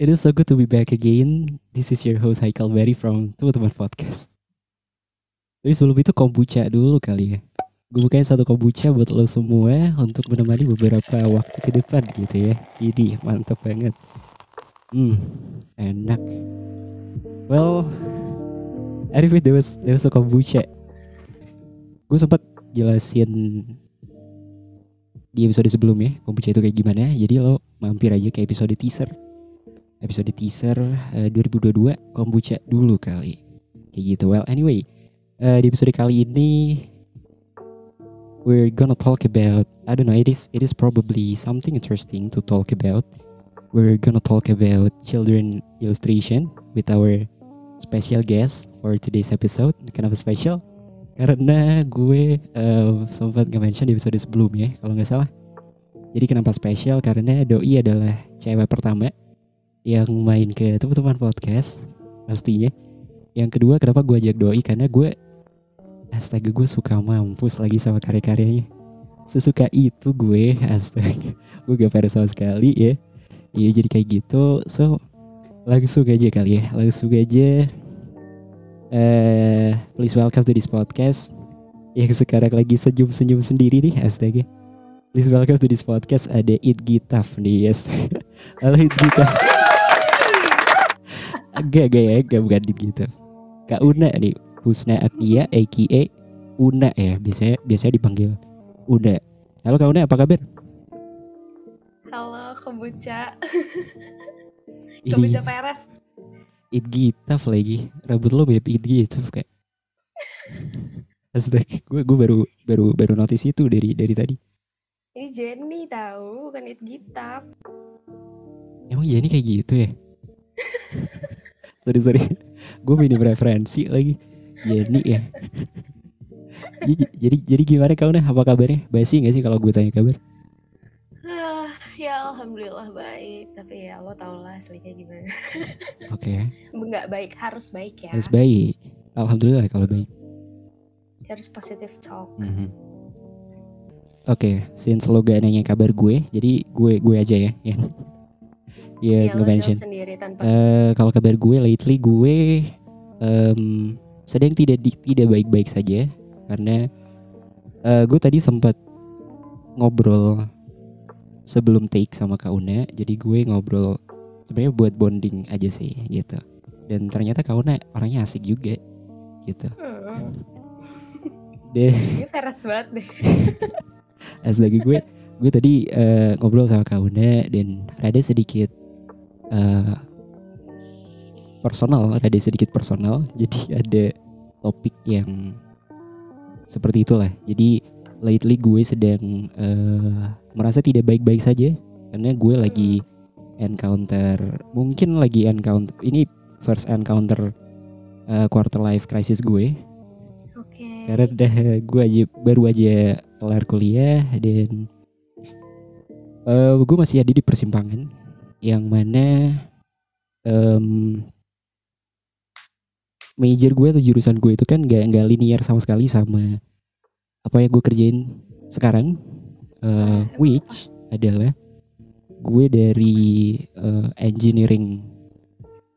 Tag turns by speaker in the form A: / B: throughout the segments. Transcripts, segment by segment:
A: It is so good to be back again. This is your host Haikal Berry from Teman-Teman Podcast. Tapi sebelum itu kombucha dulu kali ya. Gue bukain satu kombucha buat lo semua untuk menemani beberapa waktu ke depan gitu ya. Ini mantap banget. Hmm, enak. Well, anyway, there was, there was a kombucha. Gue sempat jelasin di episode sebelumnya kombucha itu kayak gimana. Jadi lo mampir aja ke episode teaser episode teaser uh, 2022 kombucha dulu kali. Kayak gitu. Well anyway uh, di episode kali ini we're gonna talk about I don't know it is it is probably something interesting to talk about. We're gonna talk about children illustration with our special guest for today's episode. Kenapa special? Karena gue uh, sempat nge-mention di episode sebelumnya kalau nggak salah. Jadi kenapa spesial karena Doi adalah cewek pertama yang main ke teman-teman podcast pastinya. Yang kedua kenapa gue ajak doi karena gue astaga gue suka mampus lagi sama karya-karyanya. Sesuka itu gue astaga. gue gak pada sama sekali ya. Iya jadi kayak gitu. So langsung aja kali ya. Langsung aja. uh, please welcome to this podcast yang sekarang lagi senyum-senyum sendiri nih astaga. Please welcome to this podcast ada It Gitaf nih yes. Halo It Gitaf. Enggak ya, enggak bukan It Gitaf. Kak Una nih, Husna Atia aka Una ya, biasanya biasanya dipanggil Una. Halo Kak Una, apa kabar?
B: Halo kombucha.
A: Ini
B: kombucha Peres.
A: It Gitaf lagi. Rambut lo mirip It Gitaf kayak. Astaga, gue gue baru baru baru notice itu dari dari tadi.
B: Ini Jenny tahu, bukan It Gitap.
A: Emang Jenny kayak gitu ya? sorry sorry, gue minim referensi lagi. Jenny ya. jadi, jadi jadi gimana kau nih? Apa kabarnya? Basi gak sih kalau gue tanya kabar?
B: Ah, ya alhamdulillah baik, tapi ya lo tau lah aslinya gimana.
A: Oke,
B: Enggak baik, harus baik ya.
A: harus baik. Alhamdulillah kalau baik.
B: Harus positive talk.
A: Mhm. Oke, since lo gak nanya kabar gue, jadi gue gue aja ya yang ya
B: Ya, lo
A: nge-mention.
B: jawab sendiri tanpa
A: Eh, kalau kabar gue lately gue em, sedang tidak di- tidak baik-baik saja. Karena eh, gue tadi sempat ngobrol sebelum take sama Kak Una. Jadi gue ngobrol sebenarnya buat bonding aja sih gitu. Dan ternyata Kak Una orangnya asik juga gitu.
B: Hmm,
A: deh.
B: Ini Peres banget deh.
A: lagi gue gue tadi eh, ngobrol sama Kak Una dan rada sedikit eh, personal rada sedikit personal. Jadi ada topik yang seperti itulah. Jadi lately gue sedang eh, merasa tidak baik-baik saja. Karena gue lagi encounter mungkin lagi encounter ini first encounter eh, quarter life crisis gue.
B: Oke.
A: karena dah gue aja baru aja kelar kuliah dan eh gue masih ada di persimpangan yang mana em, major gue atau jurusan gue itu kan gak nggak linear sama sekali sama apa yang gue kerjain sekarang Eh, which adalah gue dari eh, engineering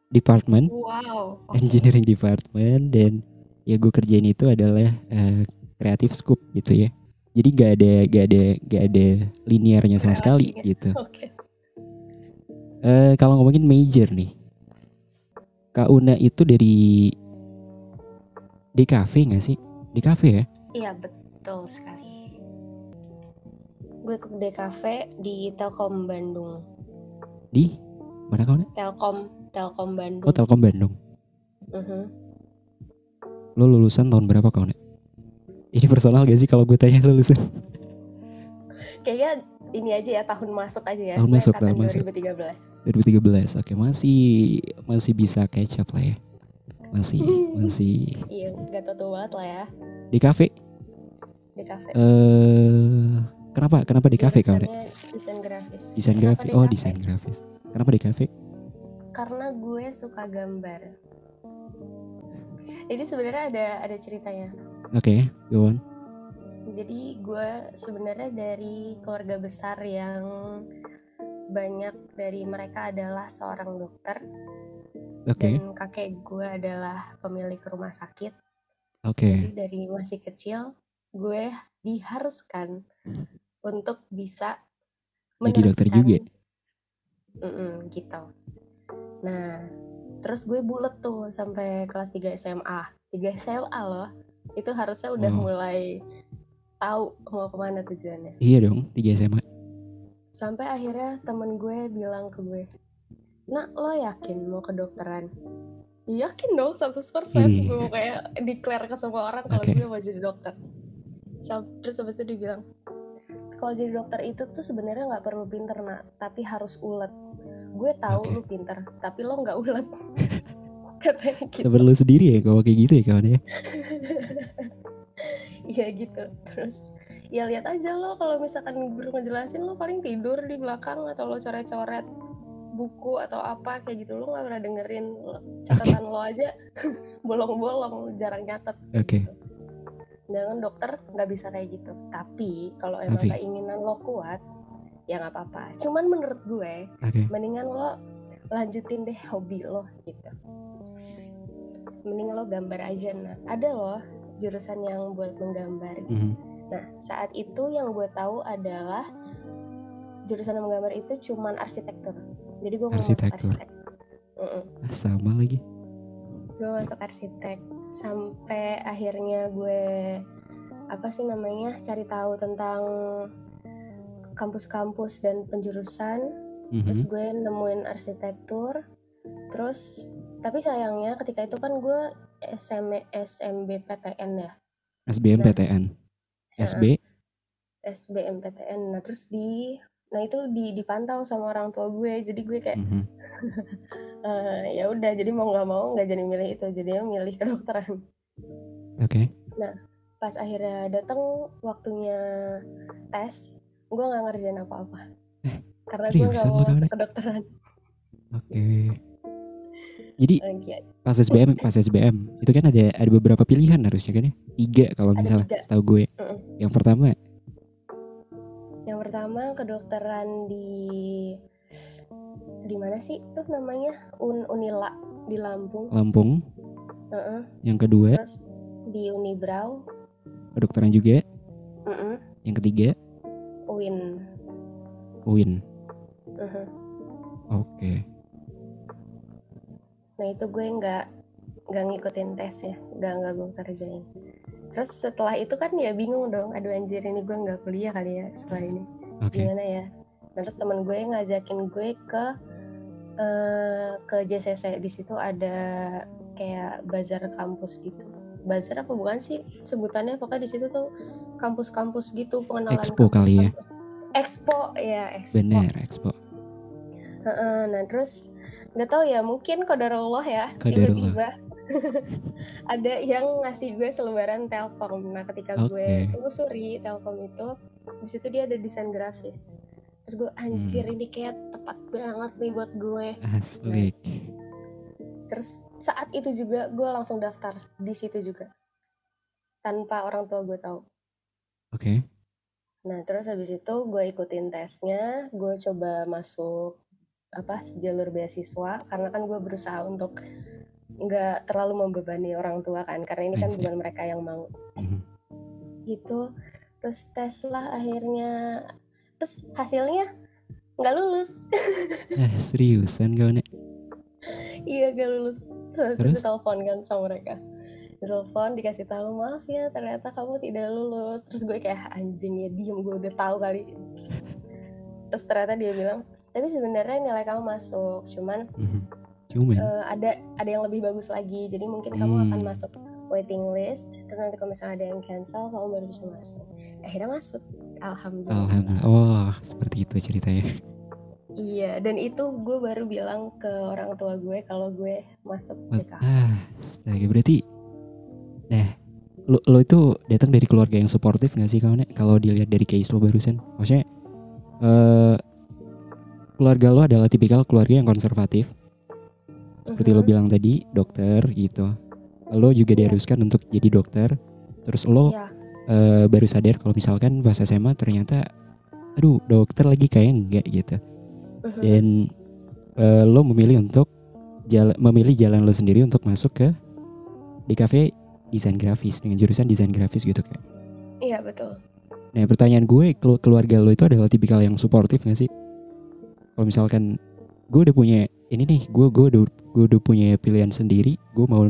A: department
B: Wow. Oh,
A: engineering department dan ya gue kerjain itu adalah eh, creative scope gitu ya jadi gak ada gak ada gak ada linearnya sama sekali
B: Kreasinya.
A: gitu
B: Oke.
A: Eh, kalau ngomongin major nih Kak Una itu dari DKV gak sih DKV ya
B: Iya betul sekali. Gue ke DKV di Telkom Bandung.
A: di mana Kak Una
B: Telkom Telkom Bandung.
A: oh Telkom Bandung
B: Mhm.
A: lo lulusan tahun berapa Kak Una ini personal gak sih kalau gue tanya lulusan
B: Kayaknya ini aja ya tahun masuk aja ya.
A: Tahun masuk, tahun masuk.
B: 2013.
A: 2013 oke masih masih bisa catch up lah ya masih masih
B: Iya, gak tau banget lah ya
A: di kafe
B: di kafe.
A: eh kenapa kenapa di kafe?
B: Jurusannya Desain grafis.
A: desain grafis oh desain grafis kenapa di kafe
B: Karena gue suka gambar. Ini sebenarnya ada ada ceritanya.
A: oke go on
B: Jadi gue sebenarnya dari keluarga besar yang banyak dari mereka adalah seorang dokter
A: Oke.
B: dan kakek gue adalah pemilik rumah sakit.
A: Oke.
B: Jadi dari masih kecil gue diharuskan untuk bisa
A: Jadi dokter juga?
B: Mm-mm, gitu. Nah, terus gue bulet tuh sampai kelas 3 SMA. 3 SMA loh. Itu harusnya udah
A: Wow.
B: mulai tahu mau ke mana tujuannya.
A: Iya dong, 3 SMA.
B: Sampai akhirnya temen gue bilang ke gue, Nak, lo yakin mau kedokteran? "Ya, Yakin dong 100%
A: Iya.
B: Gue mau kayak declare ke semua orang kalau
A: Oke.
B: gue mau jadi dokter Terus habis itu dia bilang Kalau jadi dokter itu tuh sebenarnya nggak perlu pinter nak Tapi harus ulet Gue tahu
A: Oke.
B: lu pinter Tapi lo nggak ulet Katanya gitu
A: Temen lu sendiri ya kalau kayak gitu ya kawan ya.
B: Iya gitu. Terus ya lihat aja lo kalau misalkan guru ngejelasin lo paling tidur di belakang atau lo coret-coret buku atau apa kayak gitu lo nggak pernah dengerin catatan lo aja. Bolong-bolong jarang nyatet
A: Oke.
B: dengan dokter nggak bisa kayak gitu. Tapi kalau emang
A: Tapi-
B: keinginan lo kuat ya nggak apa-apa. Cuman menurut gue
A: Oke.
B: mendingan lo lanjutin deh hobi lo gitu. Mending lo gambar aja nah ada loh jurusan yang buat menggambar gitu.
A: Mhm.
B: nah saat itu yang gue tahu adalah jurusan menggambar itu cuman arsitektur jadi gue mau masuk
A: Arsitektur.
B: arsitek Mm-mm.
A: Ah, sama lagi.
B: gue masuk arsitek sampai akhirnya gue apa sih namanya cari tahu tentang kampus-kampus dan penjurusan
A: Mhm.
B: terus gue nemuin arsitektur terus tapi sayangnya ketika itu kan gue SM, SMBPTN ya
A: SBMPTN. SB.
B: SBMPTN nah terus di nah itu di dipantau sama orang tua gue jadi gue kayak
A: Mhm.
B: "Eh, ya udah jadi mau nggak mau nggak jadi milih itu jadinya milih kedokteran
A: Oke.
B: pas akhirnya datang waktunya tes gue nggak ngerjain apa-apa karena gue nggak mau masuk kedokteran
A: Oke. Jadi pas SBM, pas SBM itu kan ada ada beberapa pilihan harusnya kan ya? Tiga kalau nggak
B: Ada
A: salah, setahu gue.
B: Mm-mm.
A: Yang pertama,
B: yang pertama kedokteran di di mana sih tuh namanya Un Unila di Lampung
A: Lampung.
B: Heeh.
A: Yang kedua,
B: terus di Unibrau
A: kedokteran juga.
B: Heeh.
A: Yang ketiga,
B: UIN
A: UIN.
B: Heeh.
A: Oke.
B: Nah itu gue nggak nggak ngikutin tes ya nggak nggak gue kerjain terus setelah itu kan ya bingung dong aduh anjir ini gue nggak kuliah kali ya setelah ini
A: Oke.
B: gimana ya Nah, terus teman gue ngajakin gue ke eh, ke JCC di situ ada kayak bazar kampus gitu bazar apa bukan sih sebutannya pokoknya di situ tuh kampus-kampus gitu pengenalan
A: Expo kali ya?
B: kampus-kampus. Expo ya Expo
A: Bener, Expo.
B: Heeh, nah terus nggak tahu ya mungkin kodarullah ya tiba-tiba ada yang ngasih gue selebaran Telkom nah ketika gue
A: Oke.
B: telusuri Telkom itu di situ dia ada desain grafis terus gue anjir
A: Hmm.
B: ini kayak tepat banget nih buat gue
A: Asli.
B: terus saat itu juga gue langsung daftar di situ juga tanpa orang tua gue tahu
A: Oke.
B: Nah, terus habis itu gue ikutin tesnya, gue coba masuk apa jalur beasiswa karena kan gue berusaha untuk nggak terlalu membebani orang tua kan karena ini kan bukan mereka yang mau.
A: Mhm.
B: gitu. Terus tes lah akhirnya. Terus hasilnya nggak lulus.
A: Ah, seriusan kawan ya?
B: iya gak lulus. Terus,
A: Terus?
B: telepon kan sama mereka. Telepon dikasih tahu maaf ya ternyata kamu tidak lulus. Terus gue kayak anjing ya diem. Gue udah tahu kali. Terus ternyata dia bilang tapi sebenarnya nilai kamu masuk cuman
A: Mhm. Cuman,
B: eh, ada ada yang lebih bagus lagi jadi mungkin kamu
A: Hmm.
B: akan masuk waiting list terus nanti kalau misalnya ada yang cancel kamu baru bisa masuk akhirnya masuk alhamdulillah
A: alhamdulillah. Oh, seperti itu ceritanya.
B: iya dan itu gue baru bilang ke orang tua gue kalau gue masuk? DKV
A: Ah, astaga berarti Nah, lo, lo itu datang dari keluarga yang suportif gak sih kawan ya? Kalau dilihat dari case lo barusan Maksudnya eh Keluarga lo adalah tipikal keluarga yang konservatif Seperti lo
B: Mhm.
A: bilang tadi, dokter gitu Lo juga
B: Iya.
A: diharuskan untuk jadi dokter Terus lo
B: Iya.
A: eh, baru sadar kalau misalkan pas SMA ternyata Aduh dokter lagi kayak enggak gitu
B: Mhm.
A: dan eh, lo memilih untuk jalan memilih jalan lo sendiri untuk masuk ke DKV desain grafis dengan jurusan desain grafis gitu kan.
B: Iya betul.
A: Nah pertanyaan gue kelu- keluarga lo itu adalah tipikal yang suportif gak sih? Kalau misalkan gue udah punya ini nih, gue gue udah gue udah punya pilihan sendiri, gue mau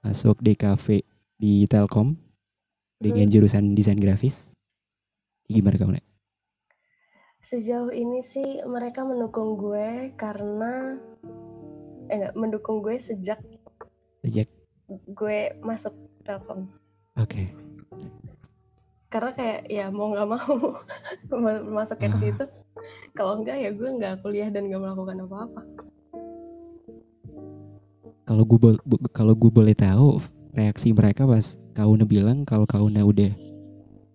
A: masuk DKV di Telkom dengan jurusan desain grafis. Gimana kamu? Nek?
B: Sejauh ini sih mereka mendukung gue karena eh enggak, mendukung gue sejak
A: Sejak
B: gue masuk Telkom.
A: oke.
B: Karena kayak ya mau nggak mau ma- masuknya ke
A: Ah.
B: situ. Kalau enggak ya gue nggak kuliah dan nggak melakukan apa-apa.
A: Kalau gue kalau gue boleh tahu reaksi mereka pas Kauna bilang kalau Kauna udah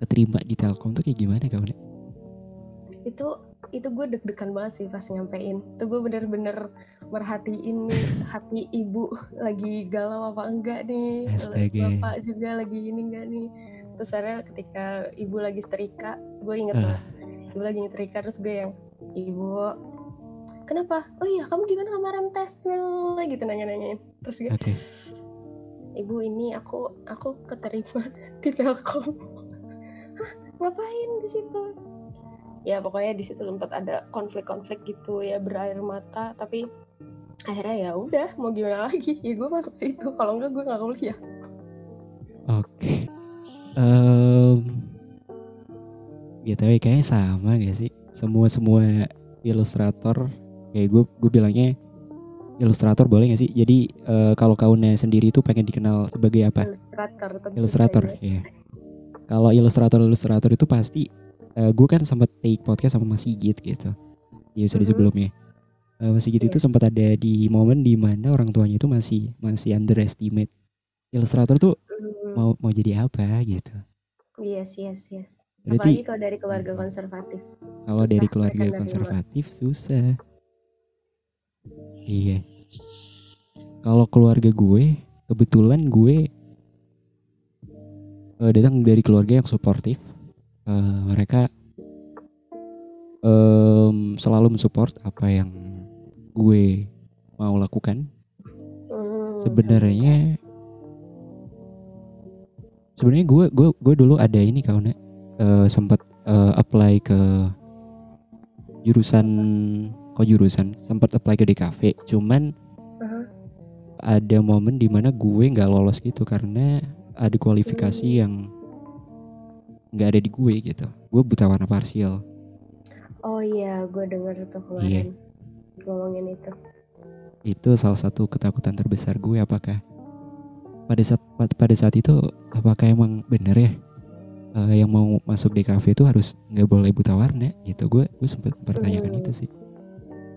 A: keterima di Telkom tuh kayak gimana Kauna?
B: Itu itu gue deg-degan banget sih pas nyampein. Itu gue bener-bener merhatiin nih hati ibu lagi galau apa enggak nih.
A: Astaga.
B: Bapak juga lagi ini enggak nih. Terus akhirnya ketika ibu lagi setrika, gue inget
A: Ah.
B: banget. Ibu lagi nyetrika terus gue yang ibu kenapa? Oh iya kamu gimana kemarin tes gitu nanya-nanyain. Terus gue
A: Oke.
B: ibu ini aku aku keterima di Telkom. Hah, ngapain di situ? Ya pokoknya di situ sempat ada konflik-konflik gitu ya berair mata tapi akhirnya ya udah mau gimana lagi ya gue masuk situ kalau enggak gue nggak kuliah
A: Oke. Em ya tapi kayaknya sama gak sih? Semua semua ilustrator kayak gue gue bilangnya ilustrator boleh gak sih? Jadi eh, kalau Kauna sendiri itu pengen dikenal sebagai apa?
B: ilustrator
A: Ilustrator, ya. Kalau ilustrator ilustrator itu pasti eh, gue kan sempat take podcast sama Mas Sigit gitu. Di episode
B: Mhm.
A: sebelumnya. Eh, Mas Sigit itu
B: Iya.
A: sempat ada di momen di mana orang tuanya itu masih masih underestimate ilustrator tuh
B: Hmm,
A: mau mau jadi apa gitu.
B: yes yes yes
A: Berarti
B: apalagi kalau dari keluarga konservatif
A: kalau
B: susah
A: dari keluarga konservatif susah. Iya. Kalau keluarga gue kebetulan gue eh, datang dari keluarga yang suportif. Eh, mereka em, selalu mensupport apa yang gue mau lakukan.
B: Hmm,
A: Sebenarnya sebenarnya gue gue gue dulu ada ini kawan sempat eh, apply ke jurusan kok jurusan? Sempat apply ke DKV cuman
B: Aha.
A: ada momen di mana gue nggak lolos gitu karena ada kualifikasi yang nggak ada di gue gitu. Gue buta warna parsial.
B: Oh iya gue denger tuh kemarin ngomongin itu.
A: Itu salah satu ketakutan terbesar gue apakah pada saat pa- pada saat itu apakah emang bener ya eh, yang mau masuk DKV itu harus nggak boleh buta warna gitu. Gue gue sempat pertanyakan
B: Hmm.
A: itu sih.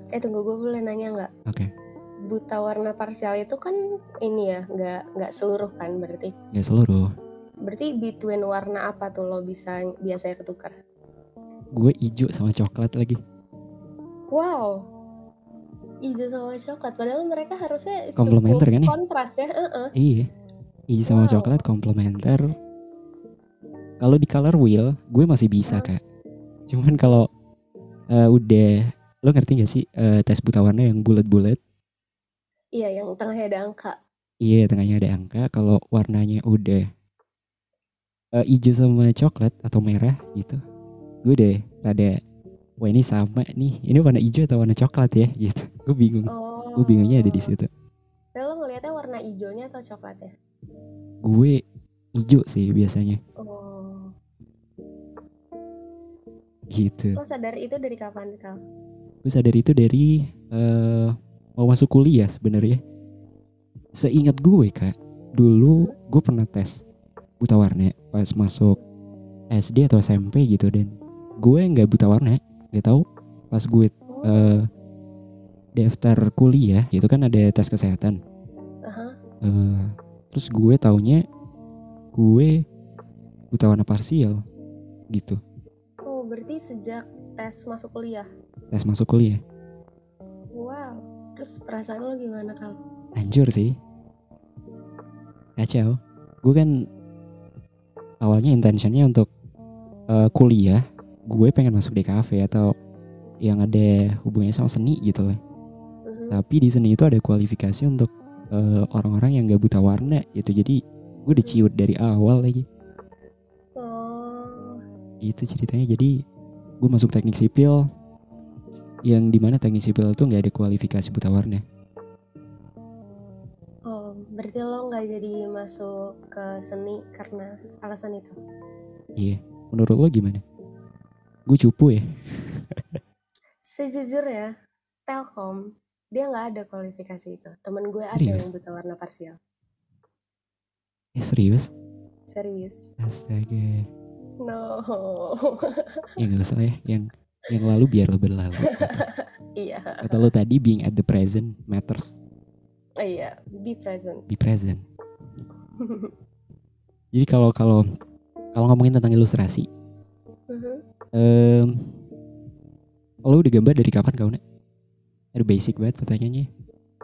B: Eh tunggu gue boleh nanya nggak?
A: Oke.
B: Buta warna parsial itu kan ini ya nggak nggak seluruh kan berarti?
A: Nggak seluruh.
B: Berarti between warna apa tuh lo bisa biasanya ketukar?
A: Gue hijau sama coklat lagi.
B: Wow. Hijau sama coklat padahal mereka harusnya
A: Komplementer kan ya?
B: kontras ya Heeh.
A: iya. Hijau sama
B: Wow.
A: coklat komplementer kalau di color wheel gue masih bisa kak cuman kalau eh, udah lo ngerti gak sih eh, tes buta warna yang bulat-bulat
B: iya yang tengahnya ada angka
A: Iya, tengahnya ada angka. Kalau warnanya udah eh, hijau sama coklat atau merah gitu, gue deh pada wah ini sama nih. Ini warna hijau atau warna coklat ya gitu. Gue bingung.
B: oh
A: Gue bingungnya ada di situ.
B: Nah, lo ngelihatnya warna hijaunya atau coklatnya
A: Gue hijau sih biasanya
B: oh
A: gitu.
B: lo sadar itu dari kapan kal
A: Gue sadar itu dari eh mau masuk kuliah sebenarnya. Seingat gue kak, dulu gue pernah tes buta warna pas masuk SD atau SMP gitu dan gue nggak buta warna, gak tahu pas gue eh, daftar kuliah gitu kan ada tes kesehatan.
B: aha.
A: Eh, terus gue taunya gue buta warna parsial gitu.
B: Oh berarti sejak tes masuk kuliah
A: Tes masuk kuliah.
B: wow terus perasaan lo gimana kal
A: Hancur sih. Kacau. Gue kan awalnya intentionnya untuk eh, kuliah. Gue pengen masuk DKV atau yang ada hubungannya sama seni gitu lah.
B: Mhm.
A: Tapi di seni itu ada kualifikasi untuk eh, orang-orang yang gak buta warna gitu. Jadi gue udah ciut dari awal lagi. Gitu ceritanya. Jadi gue masuk teknik sipil yang di mana teknik sipil itu nggak ada kualifikasi buta warna.
B: oh, berarti lo nggak jadi masuk ke seni karena alasan itu?
A: Iya. Menurut lo gimana? Gue cupu ya.
B: Sejujurnya, Telkom dia nggak ada kualifikasi itu. Temen gue ada yang buta warna parsial.
A: Eh serius?
B: Serius.
A: Astaga.
B: No.
A: Ya gak usah lah ya. Yang yang lalu biar lo berlalu.
B: iya.
A: Kata lo tadi being at the present matters.
B: Iya. Be present.
A: Be present. Jadi kalau kalau kalau ngomongin tentang ilustrasi,
B: Mhm.
A: em lo udah gambar dari kapan kau nak? Aduh basic banget pertanyaannya.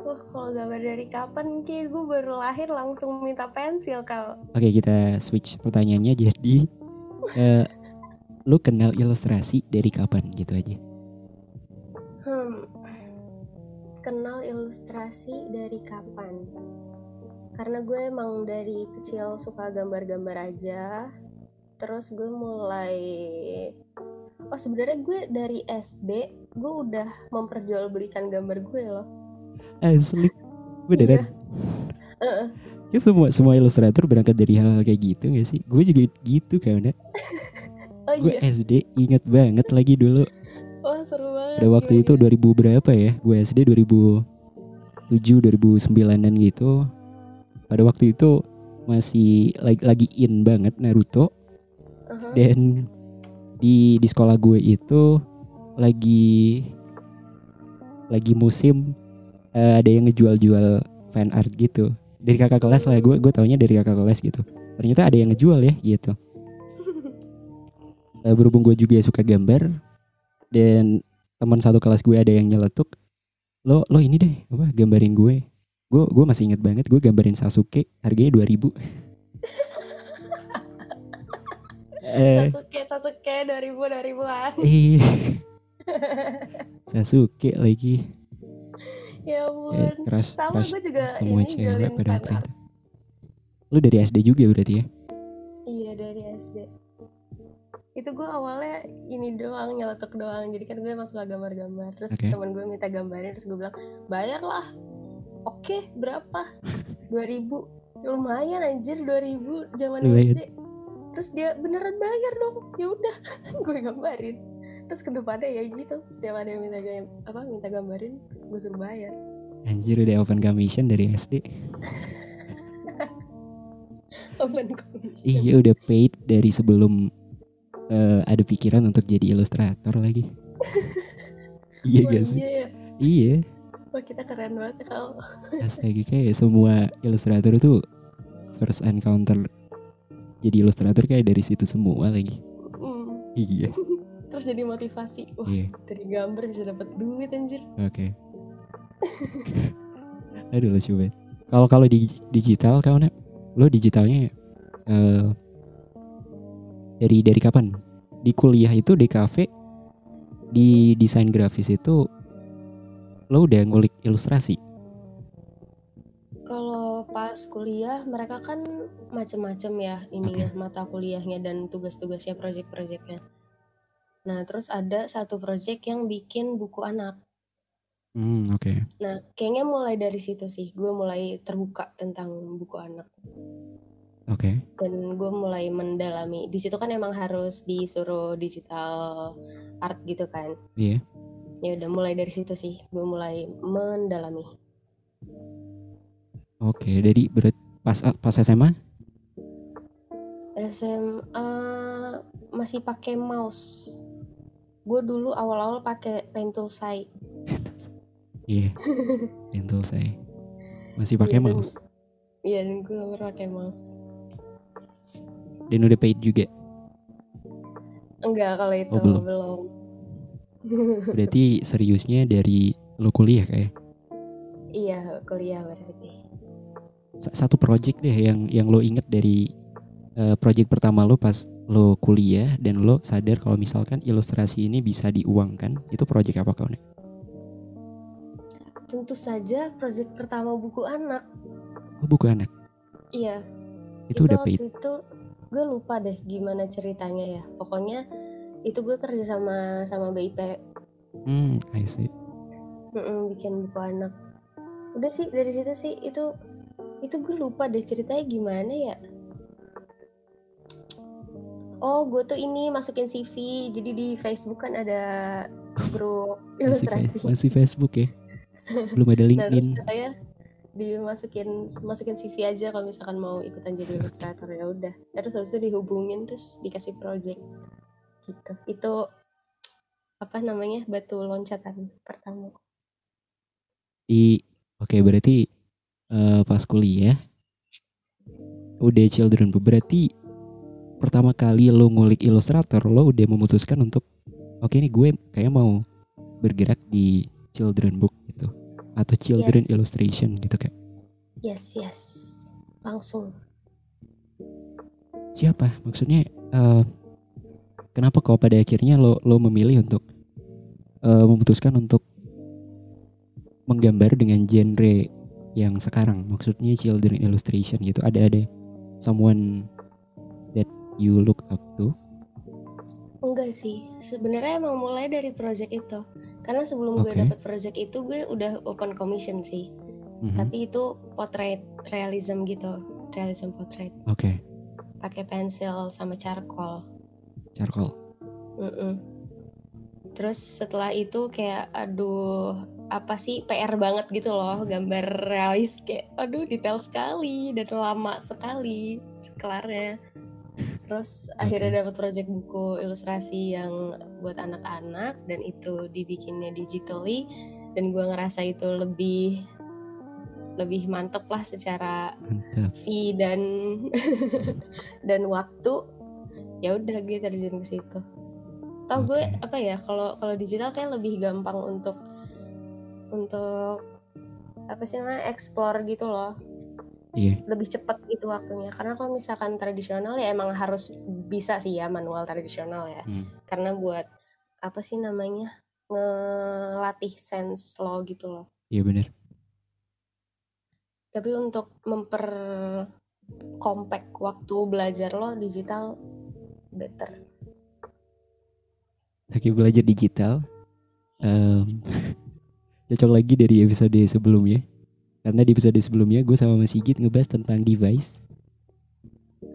B: Wah, kalau gambar dari kapan ki gue baru lahir langsung minta pensil kal.
A: Oke kita switch pertanyaannya jadi eh lo kenal ilustrasi dari kapan gitu aja?
B: Hmm. Kenal ilustrasi dari kapan? Karena gue emang dari kecil suka gambar-gambar aja. Terus gue mulai Oh sebenarnya gue dari SD gue udah memperjualbelikan gambar gue loh.
A: Asli. Beneran.
B: Heeh.
A: Ya semua semua ilustrator berangkat dari hal-hal kayak gitu gak sih? Gue juga gitu kan.
B: Oh
A: Gue
B: iya.
A: SD inget banget lagi dulu.
B: Oh seru banget.
A: Pada waktu itu
B: Gimana?
A: 2000 berapa ya? Gue SD 2007 2009an gitu. Pada waktu itu masih lagi, lagi in banget Naruto
B: Aha.
A: dan di di sekolah gue itu lagi lagi musim eh, ada yang ngejual-jual fan art gitu. Dari kakak kelas lah gue gue taunya dari kakak kelas gitu. Ternyata ada yang ngejual ya gitu. Eh, berhubung gue juga suka gambar dan teman satu kelas gue ada yang nyeletuk lo lo ini deh apa gambarin gue gue gue masih inget banget gue gambarin Sasuke harganya 2000 eh
B: Sasuke Sasuke 2000 2000-an.
A: eh Sasuke lagi
B: Ya
A: eh,
B: ampun.
A: crush
B: Sama
A: crush
B: gue juga
A: semua
B: ini
A: cewek pada
B: art.
A: itu lo dari SD juga berarti ya
B: Iya dari SD. Itu gue awalnya ini doang nyeletuk doang. Jadi kan gue emang suka gambar-gambar. Terus
A: Oke.
B: temen gue minta gambarin terus gue bilang bayar lah. Oke berapa? 2000 Lumayan anjir 2000 zaman
A: Lumayan.
B: SD. Terus dia beneran bayar dong. Ya udah gue gambarin. Terus ke depannya ya gitu. Setiap ada yang minta gam apa minta gambarin gue suruh bayar.
A: anjir udah open commission dari SD
B: Open commission.
A: iya udah paid dari sebelum eh, ada pikiran untuk jadi ilustrator lagi iya gak sih
B: iya ya.
A: iya
B: Wah kita keren banget kalau
A: Astaga kayak semua ilustrator itu first encounter jadi ilustrator kayak dari situ semua lagi.
B: Hmm.
A: Iya.
B: Terus jadi motivasi. Wah
A: Iya.
B: dari gambar bisa dapat duit anjir.
A: Oke. Aduh lucu banget. Kalau kalau di digital kau nak, lo digitalnya eh dari dari kapan? Di kuliah itu di kafe di desain grafis itu lo udah ngulik ilustrasi.
B: Kalau pas kuliah mereka kan macem-macem ya ininya mata kuliahnya dan tugas-tugasnya project-projectnya. Nah terus ada satu project yang bikin buku anak.
A: Hmm oke.
B: Nah kayaknya mulai dari situ sih gue mulai terbuka tentang buku anak
A: Oke.
B: dan gue mulai mendalami. Di situ kan emang harus disuruh digital art gitu kan.
A: Iya.
B: Ya udah mulai dari situ sih gue mulai mendalami.
A: Oke. Jadi berat pas pas SMA?
B: SMA masih pakai mouse. Gue dulu awal-awal pakai pen tool sai.
A: Iya. Pentul saya. Masih pakai
B: dan-
A: mouse.
B: Iya, dan gue baru pakai mouse.
A: Dan udah paid juga.
B: Enggak kalau itu
A: Oh, belum.
B: belum.
A: Berarti seriusnya dari lo kuliah kayak
B: Iya, kuliah berarti.
A: Sa- satu project deh yang yang lo inget dari eh, project pertama lo pas lo kuliah dan lo sadar kalau misalkan ilustrasi ini bisa diuangkan itu project apa kau nih
B: Tentu saja project pertama buku anak.
A: oh, buku anak
B: Iya.
A: itu, udah
B: waktu
A: paid
B: itu gue lupa deh gimana ceritanya ya. Pokoknya itu gue kerja sama sama BIP
A: hmm I see
B: Mm-mm, bikin buku anak. Udah sih dari situ sih itu itu gue lupa deh ceritanya gimana ya. Oh, gue tuh ini masukin CV. Jadi di Facebook kan ada grup
A: masih,
B: ilustrasi.
A: Fe- masih Facebook ya belum ada
B: Nah,
A: LinkedIn
B: katanya dimasukin masukin CV aja kalau misalkan mau ikutan jadi ilustrator ya udah. Terus habis itu dihubungin terus dikasih project gitu. Itu apa namanya batu loncatan pertama.
A: di oke berarti eh, pas kuliah udah children berarti pertama kali lo ngulik ilustrator lo udah memutuskan untuk oke nih gue kayak mau bergerak di children book gitu atau children
B: Yes.
A: illustration gitu kayak
B: Yes, yes. Langsung.
A: siapa maksudnya eh, kenapa kau pada akhirnya lo lo memilih untuk eh, memutuskan untuk menggambar dengan genre yang sekarang maksudnya children illustration gitu ada ada someone you look up to
B: Enggak sih, sebenarnya emang mulai dari project itu. Karena sebelum gue
A: Oke.
B: dapat project itu gue udah open commission sih.
A: Mhm.
B: Tapi itu portrait realism gitu, realism portrait.
A: oke
B: Pakai pensil sama charcoal.
A: charcoal
B: Mm-mm. Terus setelah itu kayak aduh apa sih PR banget gitu loh gambar realis kayak aduh detail sekali dan lama sekali kelarnya. Terus akhirnya dapat project buku ilustrasi yang buat anak-anak dan itu dibikinnya digitally dan gua ngerasa itu lebih lebih mantep lah secara fee dan dan waktu. Ya udah gue terjun ke situ. Tau gue
A: Oke.
B: apa ya kalau kalau digital kayak lebih gampang untuk untuk apa sih namanya explore gitu loh
A: iya.
B: lebih cepat gitu waktunya. Karena kalau misalkan tradisional ya emang harus bisa sih ya manual tradisional ya.
A: Hmm.
B: karena buat apa sih namanya ngelatih sense lo gitu loh.
A: Iya bener.
B: Tapi untuk memper compact waktu belajar lo digital better.
A: Oke belajar digital em, cocok lagi dari episode sebelumnya karena di episode sebelumnya gue sama Mas Sigit ngebahas tentang device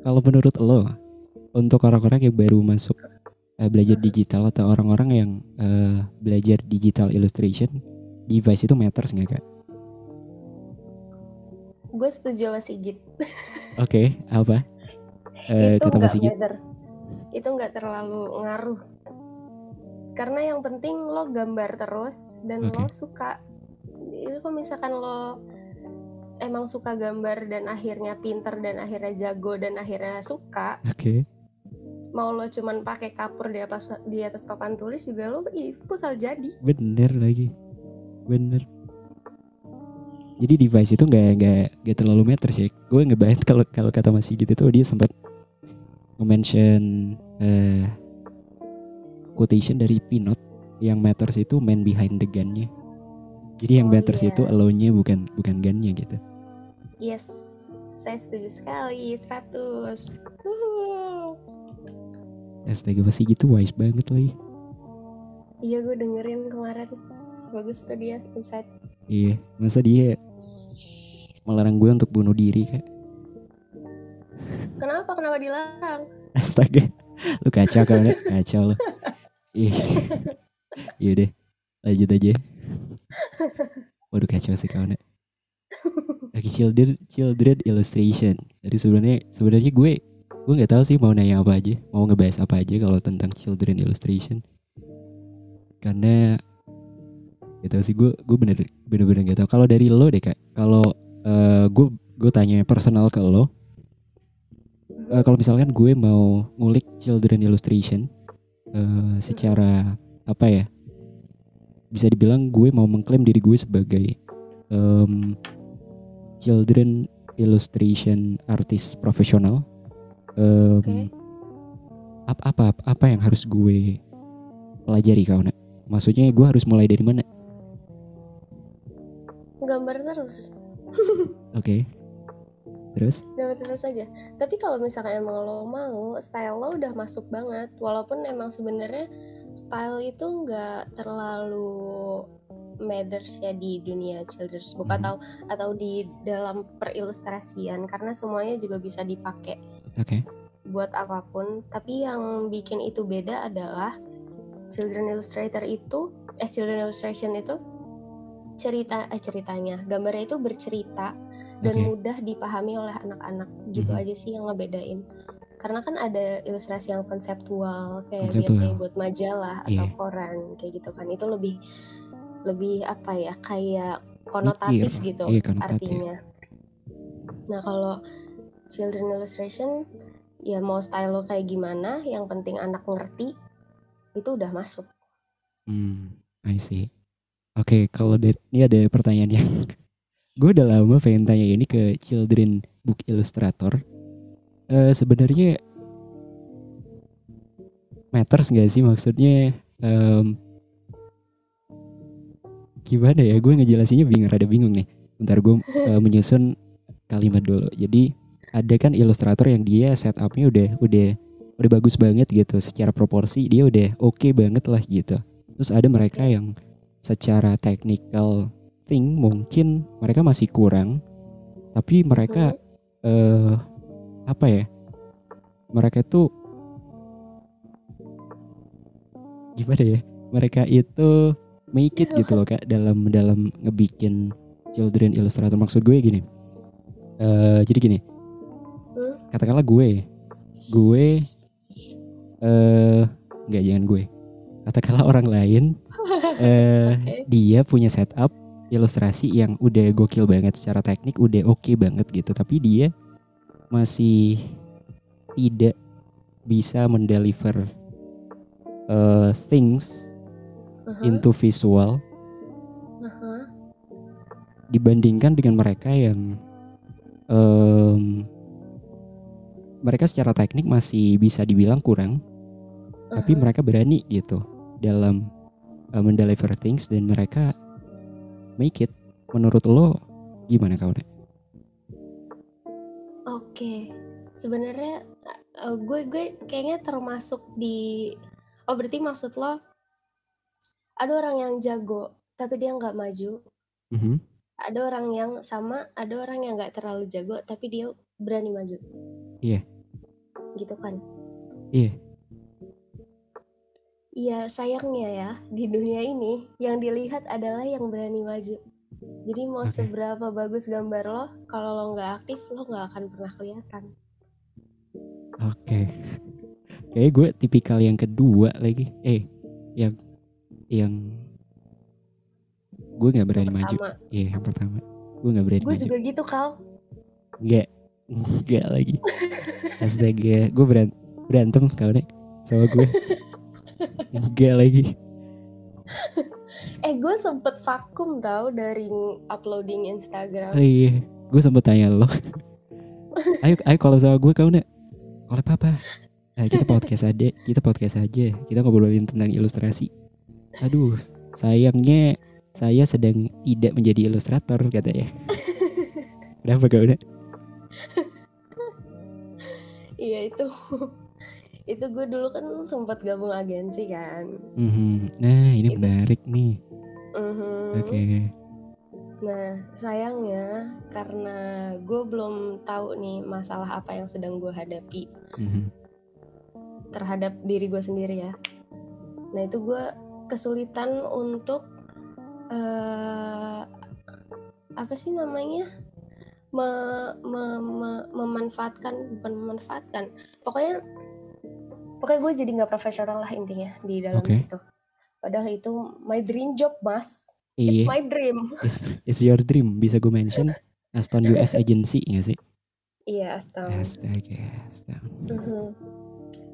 A: kalau menurut lo untuk orang-orang yang baru masuk eh, belajar digital atau orang-orang yang eh, belajar digital illustration device itu matters nggak kak?
B: gue setuju sama Sigit
A: Oke apa? Eh,
B: itu
A: kata Mas Sigit
B: matter itu nggak terlalu ngaruh karena yang penting lo gambar terus dan
A: Oke.
B: lo suka itu kalau misalkan lo emang suka gambar dan akhirnya pinter dan akhirnya jago dan akhirnya suka.
A: Oke.
B: Mau lo cuman pakai kapur di atas di atas papan tulis juga lo itu bakal jadi.
A: Bener lagi. Bener. Jadi device itu nggak nggak nggak terlalu matter sih. Gue ngebahas kalau kalau kata Mas Sigit itu dia sempat mention eh quotation dari Pinot yang matters itu man behind the gun-nya jadi yang
B: Oh,
A: matters
B: iya.
A: itu alone-nya bukan bukan gun-nya gitu
B: yes saya setuju sekali 100 Wuh.
A: astaga Mas Sigit tuh wise banget lagi
B: iya gue dengerin kemarin bagus tuh dia insight
A: iya masa dia melarang gue untuk bunuh diri kak
B: kenapa kenapa dilarang
A: Astaga, lu kacau kau Nek. kacau lu. Iya deh, lanjut aja. Waduh kacau sih kau. Lagi children, children illustration. Jadi sebenarnya sebenarnya gue gue nggak tahu sih mau nanya apa aja, mau ngebahas apa aja kalau tentang children illustration. Karena gak tahu sih gue gue bener bener bener gak tahu. Kalau dari lo deh kak, kalau eh, gue gue tanya personal ke lo, Eh, kalau misalkan gue mau ngulik children illustration eh, secara apa ya bisa dibilang gue mau mengklaim diri gue sebagai em, children illustration artist profesional Em,
B: Oke.
A: apa apa apa yang harus gue pelajari kau nak? Maksudnya gue harus mulai dari mana?
B: Gambar terus.
A: Oke. Terus?
B: Gambar terus aja. Tapi kalau misalkan emang lo mau, style lo udah masuk banget. Walaupun emang sebenarnya style itu nggak terlalu matters ya di dunia children's book
A: Mhm.
B: atau atau di dalam perilustrasian karena semuanya juga bisa dipakai
A: Oke.
B: buat apa pun. Tapi yang bikin itu beda adalah children illustrator itu, eh children illustration itu cerita eh ceritanya, gambarnya itu bercerita dan
A: Oke.
B: mudah dipahami oleh anak-anak. Gitu
A: Mhm.
B: aja sih yang ngebedain. Karena kan ada ilustrasi yang konseptual kayak
A: Konseptual.
B: biasanya buat majalah atau
A: Iya.
B: koran kayak gitu kan. Itu lebih lebih apa ya kayak konotatif
A: Mikir.
B: gitu
A: Iya, konotatif.
B: artinya. Nah kalau children illustration ya mau style lo kayak gimana, yang penting anak ngerti itu udah masuk.
A: Hmm, I see. Oke, kalau dari ini ada pertanyaan yang gue udah lama pengen tanya ini ke children book illustrator. Eh sebenarnya matters nggak sih maksudnya? em, gimana ya? Gue ngejelasinnya bingung, rada bingung nih. Bentar gue eh, menyusun kalimat dulu. Jadi ada kan ilustrator yang dia setupnya udah udah udah bagus banget gitu secara proporsi dia udah oke banget lah gitu. Terus ada mereka yang secara technical thing mungkin mereka masih kurang tapi mereka eh apa ya? Mereka itu gimana ya? Mereka itu make it gitu loh Kak dalam dalam ngebikin children illustrator maksud gue gini. eh jadi gini,
B: Hmm?
A: katakanlah gue gue eh nggak jangan gue katakanlah orang lain eh
B: Oke.
A: dia punya setup ilustrasi yang udah gokil banget secara teknik udah oke banget gitu tapi dia masih tidak bisa mendeliver eh, things
B: Aha,
A: into visual
B: aha.
A: dibandingkan dengan mereka yang em, mereka secara teknik masih bisa dibilang kurang tapi
B: Aha.
A: mereka berani gitu dalam uh, mendeliver things dan mereka make it menurut lo gimana kau Nek?
B: Oke, sebenarnya eh, gue gue kayaknya termasuk di oh berarti maksud lo ada orang yang jago tapi dia nggak maju,
A: Mhm.
B: ada orang yang sama, ada orang yang nggak terlalu jago tapi dia berani maju.
A: Iya.
B: Gitu kan?
A: Iya.
B: Iya sayangnya ya di dunia ini yang dilihat adalah yang berani maju. Jadi mau
A: Oke.
B: seberapa bagus gambar lo, kalau lo nggak aktif lo nggak akan pernah kelihatan.
A: oke kayak gue tipikal yang kedua lagi eh yang yang gue nggak berani maju iya yang pertama gue nggak berani
B: gue juga gitu kal.
A: Enggak. Enggak lagi. Astaga, gue beran- berantem kau nek sama gue. Enggak lagi.
B: Eh gue sempet vakum tau dari uploading Instagram.
A: Oh iya, gue sempet tanya lo. ayo, ayo kalau sama gue kau nek. Kalau apa? Nah, kita podcast aja, kita podcast aja. Kita ngobrolin tentang ilustrasi. Aduh, sayangnya saya sedang tidak menjadi ilustrator katanya. Kenapa kau nek?
B: Iya itu. itu gue dulu kan sempet gabung agensi kan.
A: Mhm. Nah, ini
B: Itu-
A: menarik nih.
B: Mhm.
A: Oke.
B: Nah sayangnya karena gue belum tahu nih masalah apa yang sedang gue hadapi
A: Mhm.
B: terhadap diri gue sendiri ya. Nah itu gue kesulitan untuk eh apa sih namanya Me- me- me- memanfaatkan bukan memanfaatkan pokoknya pokoknya gue jadi nggak profesional lah intinya di dalam
A: Oke.
B: situ. Padahal itu my dream job mas, it's
A: Iya.
B: my dream.
A: It's, it's your dream bisa gue mention Aston US Agency gak sih?
B: Iya astaga.
A: Astaga, astaga.
B: Mhm.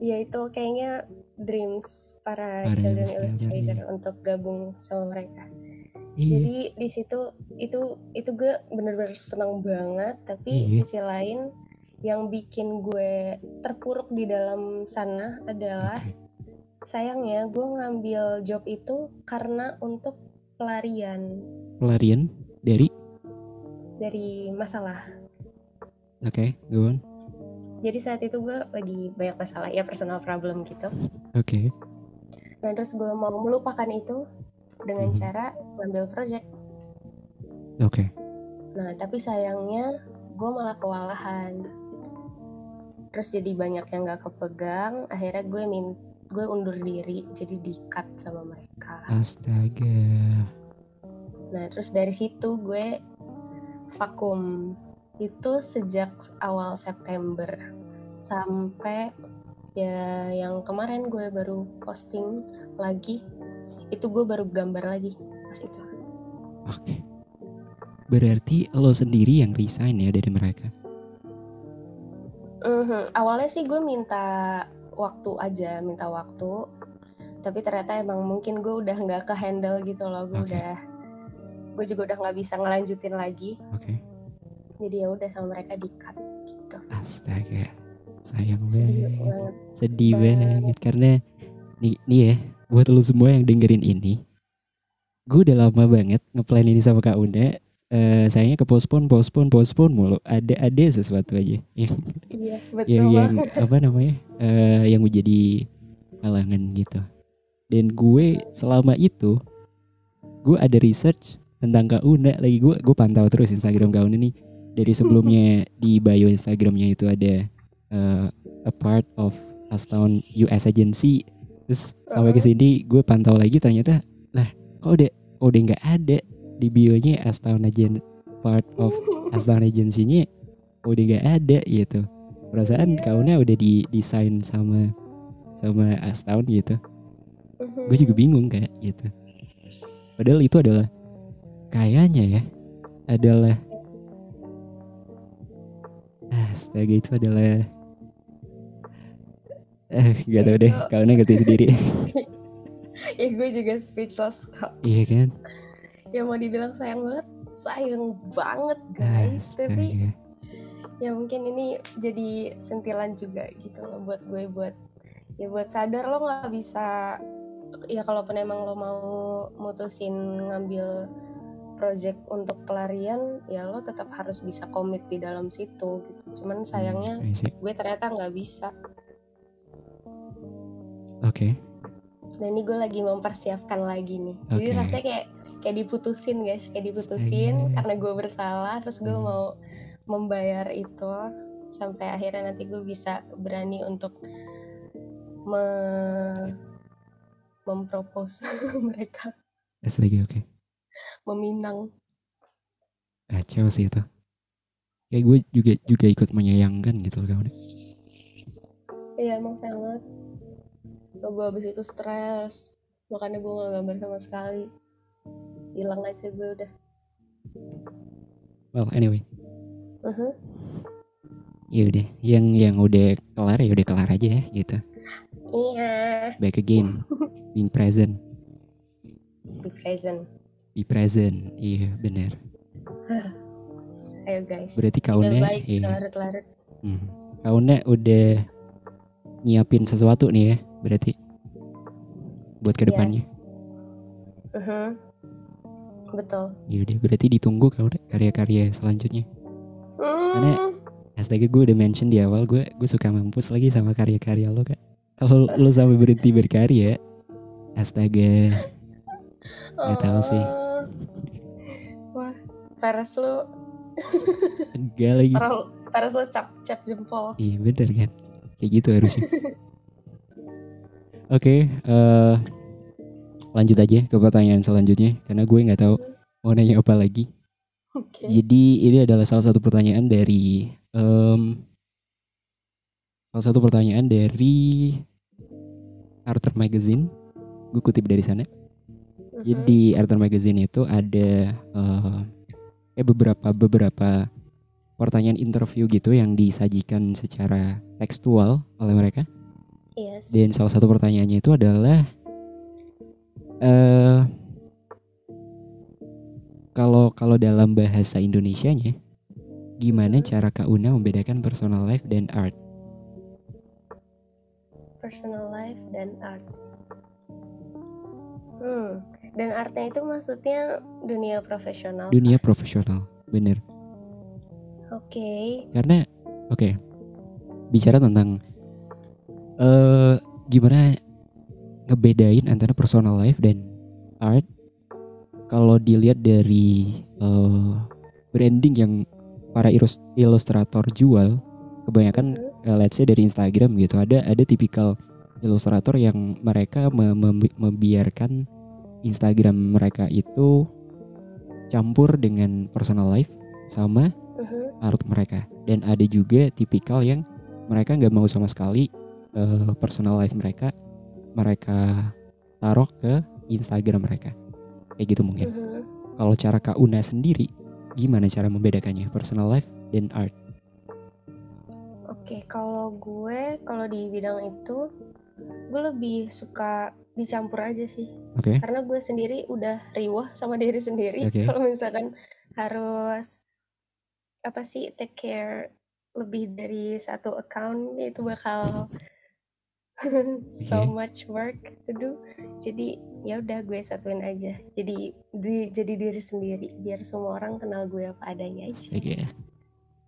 B: Ya itu kayaknya dreams para,
A: Para
B: children
A: illustrator, iya.
B: untuk gabung sama mereka.
A: Iya,
B: Jadi di situ itu itu gue bener-bener senang banget, tapi
A: Iya.
B: sisi lain yang bikin gue terpuruk di dalam sana adalah. Sayangnya gue ngambil job itu karena untuk pelarian
A: Pelarian dari
B: dari masalah.
A: Oke, go on.
B: Jadi saat itu gue lagi banyak masalah ya personal problem gitu.
A: Oke.
B: Nah terus gue mau melupakan itu dengan
A: Mhm.
B: cara ngambil project.
A: Oke.
B: Nah tapi sayangnya gue malah kewalahan. Terus jadi banyak yang gak kepegang. Akhirnya gue min gue undur diri jadi di cut sama mereka.
A: Astaga.
B: Nah terus dari situ gue vakum itu sejak awal September sampai ya yang kemarin gue baru posting lagi itu gue baru gambar lagi pas itu.
A: Oke. Berarti lo sendiri yang resign ya dari mereka.
B: Mhm, Awalnya sih gue minta waktu aja, minta waktu. Tapi ternyata emang mungkin gue udah nggak ke handle gitu loh, gue
A: Oke.
B: udah, gue juga udah nggak bisa ngelanjutin lagi.
A: Oke.
B: Jadi ya udah sama mereka di cut gitu.
A: Astaga. Sayang
B: Sedih
A: banget.
B: banget.
A: Sedih
B: Banget.
A: banget karena nih nih ya buat lo semua yang dengerin ini. Gue udah lama banget ngeplan ini sama Kak Una. Eh sayangnya ke postpone, postpone, postpone mulu. Ada ada sesuatu aja. Yang
B: Iya betul
A: yang, yang
B: banget.
A: apa namanya? Eh yang menjadi halangan gitu. Dan gue selama itu gue ada research tentang Kak Una. Lagi gue gue pantau terus Instagram Kak Una nih. Dari sebelumnya di bio Instagramnya itu ada eh, a part of Astown US Agency. Terus sampai ke sini gue pantau lagi ternyata lah kok udah kok udah nggak ada di bionya Astown Agen part of Astown Agency-nya udah nggak ada gitu perasaan
B: Iya.
A: Kauna udah di desain sama sama Astown gitu
B: Mhm.
A: gue juga bingung kayak gitu padahal itu adalah kayaknya ya adalah astaga itu adalah eh gak tau deh Kauna ngerti sendiri
B: ya gue juga speechless kok.
A: iya kan
B: Ya mau dibilang sayang banget, sayang banget guys. Tapi
A: astaga.
B: ya mungkin ini jadi sentilan juga gitu loh buat gue buat ya buat sadar lo nggak bisa ya kalaupun emang lo mau mutusin ngambil project untuk pelarian ya lo tetap harus bisa komit di dalam situ gitu. Cuman sayangnya
A: I see.
B: gue ternyata nggak bisa.
A: Oke
B: dan ini gue lagi mempersiapkan lagi nih. Jadi
A: Oke.
B: rasanya kayak kayak diputusin guys. Kayak diputusin
A: Astaga.
B: karena gue bersalah terus gue
A: Hmm.
B: mau membayar itu sampai akhirnya nanti gue bisa berani untuk me mempropos mereka.
A: Astaga oke.
B: Meminang.
A: Kacau sih itu. Kayak gue juga juga ikut menyayangkan gitu loh Kauna
B: iya emang sayang Kalau gue abis itu stres. Makanya gue gak gambar sama sekali. Hilang aja gue udah.
A: Well anyway.
B: Mhm.
A: ya udah yang yang udah kelar ya udah kelar aja ya gitu.
B: Iya.
A: Back again. Being present.
B: Di present.
A: Be present. Iya benar.
B: Ayo guys.
A: Berarti
B: udah
A: kauna
B: baik
A: iya. Hmm. udah nyiapin sesuatu nih ya berarti buat ke depannya
B: Yes. Mhm. Betul.
A: ya udah berarti ditunggu kauna karya-karya selanjutnya Karena-
B: Hmm.
A: astaga gue udah mention di awal gue gue suka mampus lagi sama karya-karya lo kak kalau lo sampai berhenti berkarya astaga nggak tahu sih.
B: Oh. Wah, Paras lu,
A: enggak lagi
B: Paras, lu cap cap jempol.
A: Iya bener kan Kayak gitu harusnya Oke eh Lanjut aja ke pertanyaan selanjutnya Karena gue nggak tahu Mau nanya apa lagi
B: Oke.
A: Jadi ini adalah salah satu pertanyaan dari em, Salah satu pertanyaan dari Arthur Magazine Gue kutip dari sana
B: Mhm.
A: Jadi di Arthur Magazine itu ada eh eh, beberapa beberapa pertanyaan interview gitu yang disajikan secara tekstual oleh mereka.
B: Yes.
A: Dan salah satu pertanyaannya itu adalah eh kalau kalau dalam bahasa Indonesianya gimana cara Kak Una membedakan personal life dan art?
B: Personal life dan art. Hmm, dan artnya itu maksudnya dunia profesional.
A: Dunia profesional, bener.
B: Oke. Okay.
A: Karena, oke, okay, bicara tentang uh, gimana ngebedain antara personal life dan art. Kalau dilihat dari uh, branding yang para ilustrator jual kebanyakan uh, let's say dari Instagram gitu ada ada tipikal ilustrator yang mereka mem membiarkan Instagram mereka itu campur dengan personal life sama uh-huh. art mereka dan ada juga tipikal yang mereka nggak mau sama sekali uh, personal life mereka mereka taruh ke Instagram mereka kayak gitu mungkin uh-huh. kalau cara Kak Una sendiri gimana cara membedakannya personal life dan art?
B: Oke, kalau gue kalau di bidang itu gue lebih suka dicampur aja sih.
A: Okay.
B: Karena gue sendiri udah riwah sama diri sendiri okay. kalau misalkan harus apa sih take care lebih dari satu account itu bakal so much work to do. Jadi ya udah gue satuin aja jadi di, jadi diri sendiri biar semua orang kenal gue apa adanya aja
A: okay.
B: ya,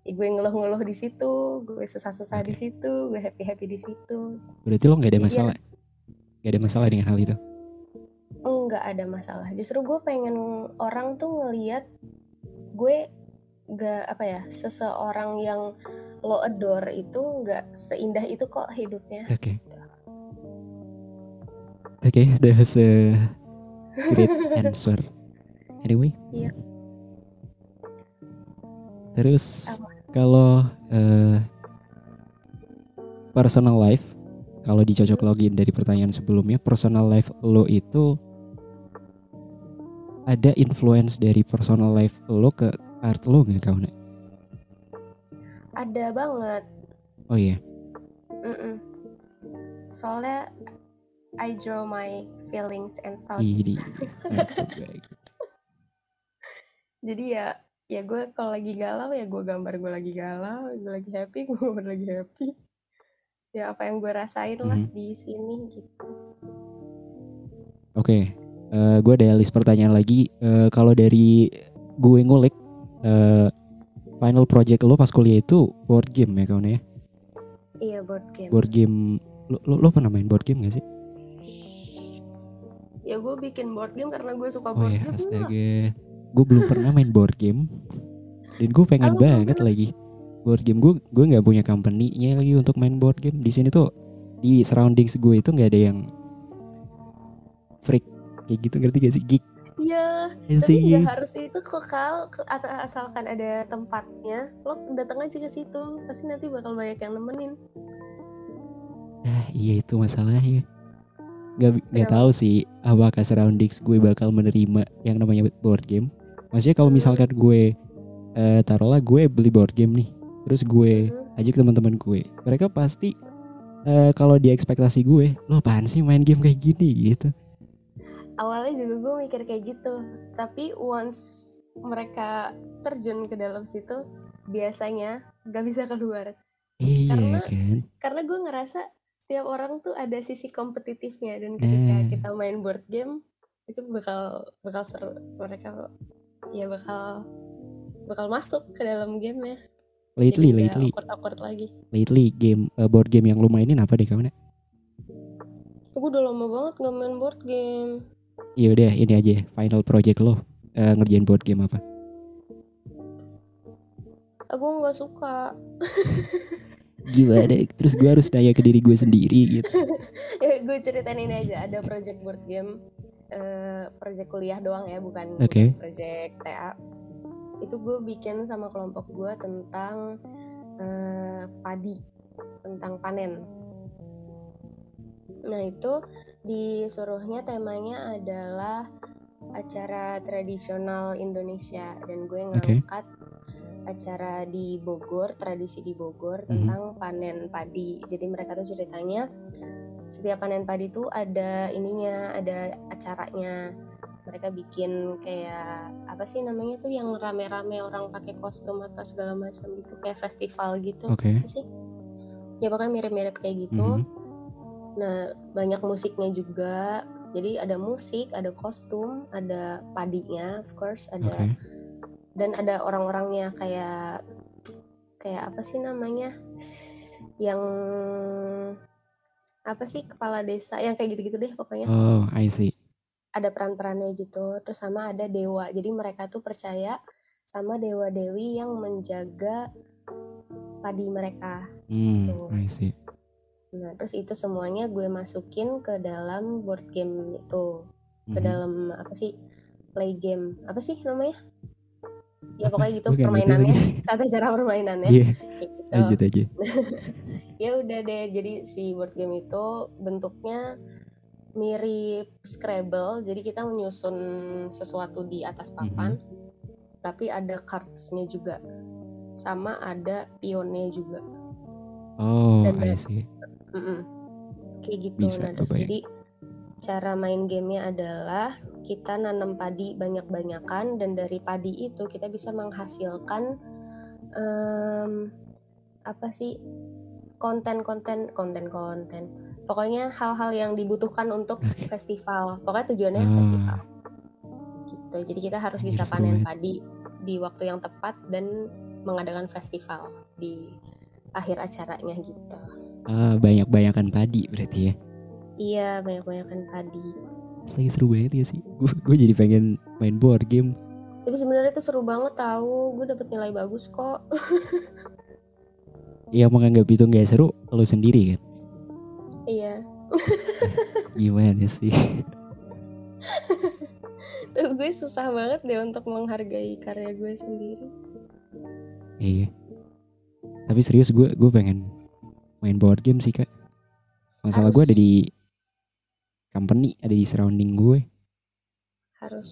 B: gue ngeluh-ngeluh di situ gue susah-susah okay. di situ gue happy-happy di situ
A: berarti lo nggak ada masalah nggak ada masalah dengan hal itu
B: nggak ada masalah justru gue pengen orang tuh ngeliat gue gak apa ya seseorang yang lo adore itu nggak seindah itu kok hidupnya
A: oke okay. Gitu. Okay, that was a great answer. Anyway.
B: Iya.
A: Terus kalau uh, personal life, kalau dicocok login dari pertanyaan sebelumnya, personal life lo itu ada influence dari personal life lo ke art lo nggak kau nak?
B: Ada banget.
A: Oh iya.
B: Yeah. Mm -mm. Soalnya I draw my feelings and thoughts. Jadi ya ya gue kalau lagi galau ya gue gambar gue lagi galau, gue lagi happy gue lagi happy. Ya apa yang gue rasain lah hmm. di sini gitu.
A: Oke, okay. uh, eh, gue ada list pertanyaan lagi. Uh, kalau dari gue ngulik, uh, final project lo pas kuliah itu board game ya kawan ya?
B: Iya board game.
A: Board game, lo, lo, lo pernah main board game gak sih?
B: Ya gue bikin board game karena gue suka oh board oh, ya, game
A: astaga. Gue belum pernah main board game. Dan gue pengen Aku banget pernah. lagi. Board game gue gue nggak punya company-nya lagi untuk main board game. Di sini tuh di surroundings gue itu nggak ada yang freak kayak gitu. Ngerti gak sih? Geek.
B: Iya, tapi nggak harus itu kok kal. Asalkan ada tempatnya, lo datang aja ke situ, pasti nanti bakal banyak yang nemenin.
A: Nah, iya itu masalahnya nggak nggak tahu sih apakah surroundings gue bakal menerima yang namanya board game. Maksudnya kalau misalkan gue uh, taruhlah gue beli board game nih terus gue mm-hmm. ajak teman-teman gue mereka pasti uh, kalau di ekspektasi gue lo apaan sih main game kayak gini? gitu.
B: Awalnya juga gue mikir kayak gitu tapi once mereka terjun ke dalam situ biasanya nggak bisa keluar.
A: Iya,
B: karena
A: kan?
B: karena gue ngerasa setiap orang tuh ada sisi kompetitifnya dan ketika hmm. kita main board game itu bakal bakal seru. Mereka ya bakal bakal masuk ke dalam game ya
A: lately Jadi lately.
B: awkward, awkward lagi.
A: Lately game uh, board game yang lu mainin apa deh kawan
B: gue udah lama banget gak main board game.
A: Iya udah ini aja. Final project lo uh, ngerjain board game apa?
B: Aku nggak suka
A: gimana? Terus gue harus nanya ke diri gue sendiri gitu.
B: Ya gue ceritain ini aja. Ada project board game uh, project kuliah doang ya bukan,
A: okay.
B: project TA itu gue bikin sama kelompok gue tentang uh, padi tentang panen. Nah itu disuruhnya temanya adalah acara tradisional Indonesia. Dan gue ngangkat okay acara di Bogor, tradisi di Bogor mhm. tentang mm -hmm. panen padi. Jadi mereka tuh ceritanya setiap panen padi tuh ada ininya, ada acaranya. mereka bikin kayak apa sih namanya tuh yang rame-rame orang pakai kostum apa segala macam gitu kayak festival gitu
A: Oke.
B: apa sih ya pokoknya mirip-mirip kayak gitu
A: Mhm.
B: nah banyak musiknya juga jadi ada musik ada kostum ada padinya of course ada
A: Oke.
B: Dan ada orang-orangnya kayak kayak apa sih namanya yang apa sih kepala desa yang kayak gitu-gitu deh pokoknya
A: Oh, I see.
B: ada peran-perannya gitu terus sama ada dewa jadi mereka tuh percaya sama dewa dewi yang menjaga padi mereka
A: Hmm,
B: Tuh.
A: I see.
B: nah terus itu semuanya gue masukin ke dalam board game itu ke
A: Mhm.
B: dalam apa sih play game apa sih namanya ya pokoknya gitu
A: ngerti
B: permainannya. tata cara permainannya.
A: Iya,
B: kayak gitu.
A: Lanjut aja.
B: ya udah deh jadi si board game itu bentuknya mirip Scrabble jadi kita menyusun sesuatu di atas papan tapi ada cardsnya juga. Sama ada pionnya juga.
A: Oh,
B: Dan-
A: I see.
B: Mm-mm. kayak gitu
A: Bisa,
B: nah terus jadi cara main gamenya adalah kita nanam padi banyak-banyakan dan dari padi itu kita bisa menghasilkan em, apa sih konten-konten konten-konten pokoknya hal-hal yang dibutuhkan untuk festival pokoknya tujuannya
A: Ah.
B: festival gitu jadi kita harus bisa panen
A: banget.
B: padi di waktu yang tepat dan mengadakan festival di akhir acaranya gitu
A: Ah, banyak-banyakan padi berarti ya.
B: Iya banyak-banyakan padi
A: Lagi seru banget ya sih. Gue gue jadi pengen main board game.
B: Tapi sebenarnya itu seru banget tahu. Gue dapet nilai bagus kok.
A: Yang menganggap itu nggak seru, lo sendiri kan?
B: iya.
A: Gimana sih?
B: Tuh gue susah banget deh untuk menghargai karya gue sendiri.
A: Iya. Tapi serius gue gue pengen main board game sih kak. Masalah gue ada di company, ada di surrounding gue.
B: Harus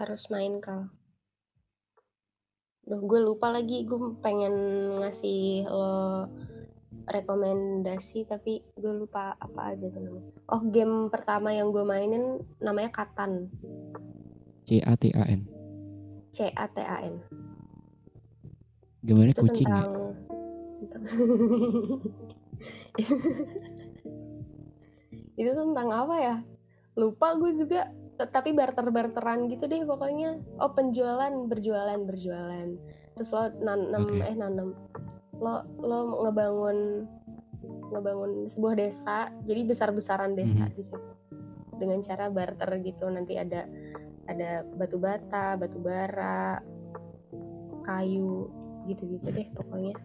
B: harus main kal. Duh gue lupa lagi. Gue pengen ngasih lo rekomendasi tapi gue lupa apa aja tuh namanya. Oh game pertama yang gue mainin namanya Katan.
A: C A T A N.
B: C A T A N.
A: Gimana
B: itu
A: kucing ya?
B: tentang, tentang itu tentang apa ya? Lupa gue juga. Tapi barter barteran gitu deh pokoknya. Oh penjualan berjualan berjualan. Terus lo nanam
A: Oke.
B: eh nanam. Lo lo ngebangun ngebangun sebuah desa. Jadi besar besaran desa
A: Mhm.
B: di situ. Dengan cara barter gitu. Nanti ada ada batu bata batu bara kayu gitu-gitu deh pokoknya.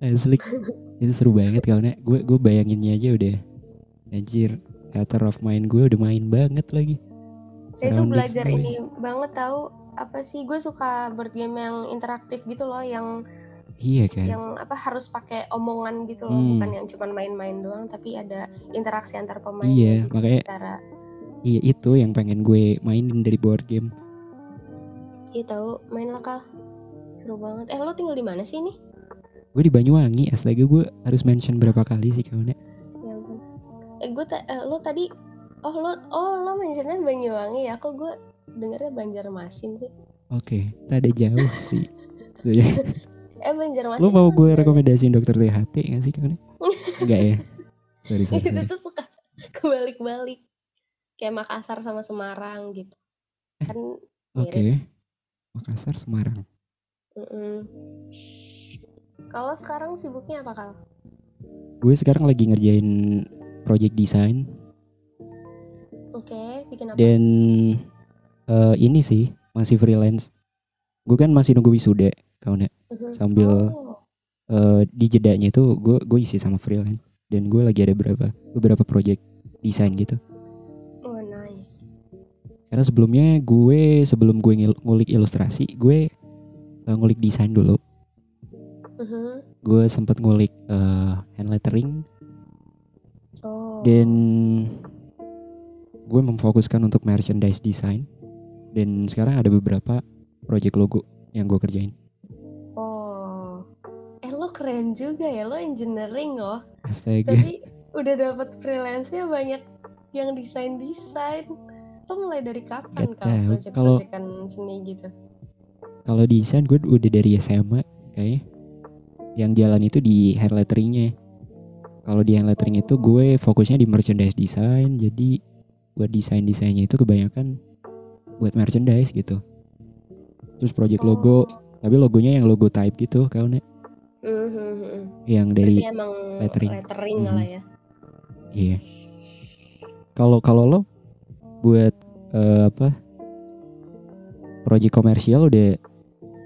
A: Asli. itu seru banget kawan Gue gue bayanginnya aja udah anjir theater of mind gue udah main banget lagi.
B: saya
A: Surroundings
B: belajar ini banget tahu apa sih gue suka board game yang interaktif gitu loh yang
A: Iya kan.
B: yang apa harus pakai omongan gitu loh
A: Hmm.
B: bukan yang cuma main-main doang tapi ada interaksi antar pemain
A: Iya,
B: gitu
A: makanya-
B: secara
A: Iya itu yang pengen gue mainin dari board game.
B: iya tahu main lokal seru banget eh lo tinggal di mana sih nih
A: Gue di Banyuwangi, astaga gue harus mention berapa kali sih kawan
B: ya ampun eh gue ta- eh, lo tadi oh lo oh lo mentionnya Banyuwangi ya kok gue dengernya Banjarmasin sih
A: Oke, rada jauh sih. Tuh ya.
B: eh Banjarmasin
A: Lo mau gue rekomendasiin dokter THT gak sih kawan? Enggak ya? Sorry, sorry,
B: itu
A: sorry.
B: tuh suka kebalik-balik kayak Makassar sama Semarang gitu kan
A: Oke.
B: mirip
A: Makassar, Semarang.
B: Mm-mm. kalau sekarang sibuknya apa kal
A: Gue sekarang lagi ngerjain project design
B: oke bikin apa
A: dan eh, ini sih masih freelance. Gue kan masih nunggu wisuda kawan ya.
B: Mhm.
A: sambil
B: oh,
A: Eh, di jedanya itu gue gue isi sama freelance dan gue lagi ada beberapa beberapa project desain gitu.
B: oh nice
A: Karena sebelumnya gue sebelum gue ngil- ngulik ilustrasi gue eh, ngulik desain dulu.
B: Mhm.
A: Gue sempet ngulik eh, hand lettering dan gue memfokuskan untuk merchandise design dan sekarang ada beberapa project logo yang gue kerjain.
B: oh eh lo keren juga ya lo engineering loh
A: Astaga.
B: tapi udah dapat freelance nya banyak yang desain desain lo mulai dari kapan
A: Gak
B: kal
A: tahu.
B: project-projectan seni gitu
A: Kalau desain gue udah dari SMA kayaknya. Yang jalan itu di hair letteringnya. Kalau di hand lettering itu gue fokusnya di merchandise design. Jadi buat desain desainnya itu kebanyakan buat merchandise gitu. Terus project logo, tapi logonya yang logo type gitu kau nek.
B: Hmm, hmm, hmm.
A: Yang dari lettering.
B: lettering,
A: Mhm.
B: lah ya
A: iya. Kalau kalau lo buat eh, apa? Project komersial udah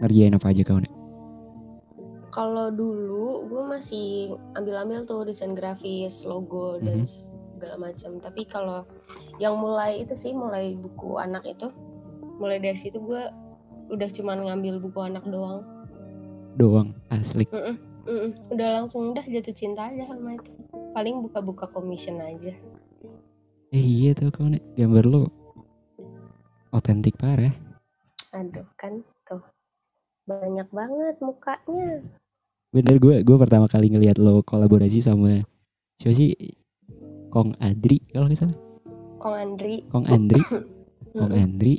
A: ngerjain apa aja kau nek?
B: Kalau dulu gue masih ambil-ambil tuh desain grafis logo dan
A: Mhm.
B: segala macam tapi kalau yang mulai itu sih mulai buku anak itu mulai dari situ gue udah cuman ngambil buku anak doang
A: Doang asli.
B: Mm-mm, mm-mm. udah langsung udah jatuh cinta aja sama itu paling buka-buka commission aja
A: Eh iya tuh kau nek gambar lo otentik parah.
B: aduh kan tuh banyak banget mukanya
A: Bener gue gue pertama kali ngelihat lo kolaborasi sama siapa sih? Kong Adri kalau nggak salah.
B: Kong Andri.
A: Kong Andri. Kong. Andri.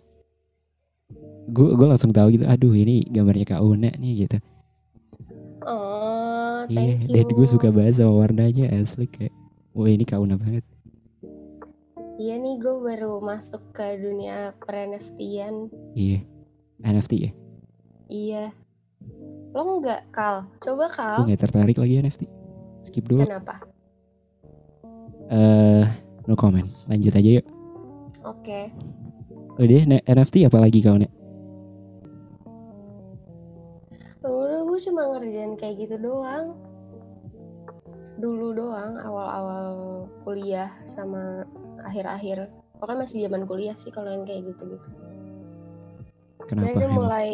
A: Gue gue langsung tahu gitu aduh ini gambarnya Kak Una nih gitu.
B: Oh thank you.
A: dan gue suka banget sama warnanya asli kayak wah ini Kak Una banget.
B: Iya nih gue baru masuk ke dunia per NFT-an.
A: iya. NFT ya?
B: Iya. Lo enggak, Kal? Coba
A: gue
B: Kal.
A: nggak tertarik lagi NFT skip dulu
B: Kenapa?
A: eh no comment lanjut aja yuk
B: Oke.
A: udah ne- NFT apa lagi kau nek
B: Udah gue cuma ngerjain kayak gitu doang. Dulu doang, awal-awal kuliah sama akhir-akhir. Pokoknya masih zaman kuliah sih kalau yang kayak gitu-gitu.
A: Kenapa
B: Jadi mulai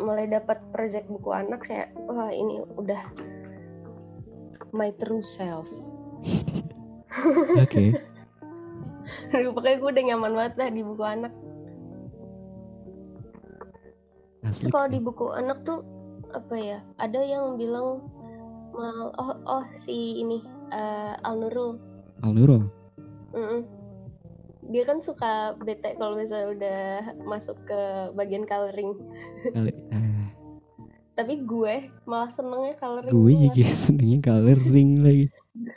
B: mulai dapat project buku anak saya, wah ini udah my true self.
A: oke
B: Pokoknya gue udah nyaman banget dah di buku anak.
A: asli
B: Terus kalau di buku anak tuh apa ya? Ada yang bilang oh oh si ini eh, Al Nurul.
A: Al Nurul
B: Mm-mm. Dia kan suka bete kalau misalnya udah masuk ke bagian coloring.
A: ah,
B: Tapi gue malah senengnya coloring.
A: gue juga senengnya coloring lagi.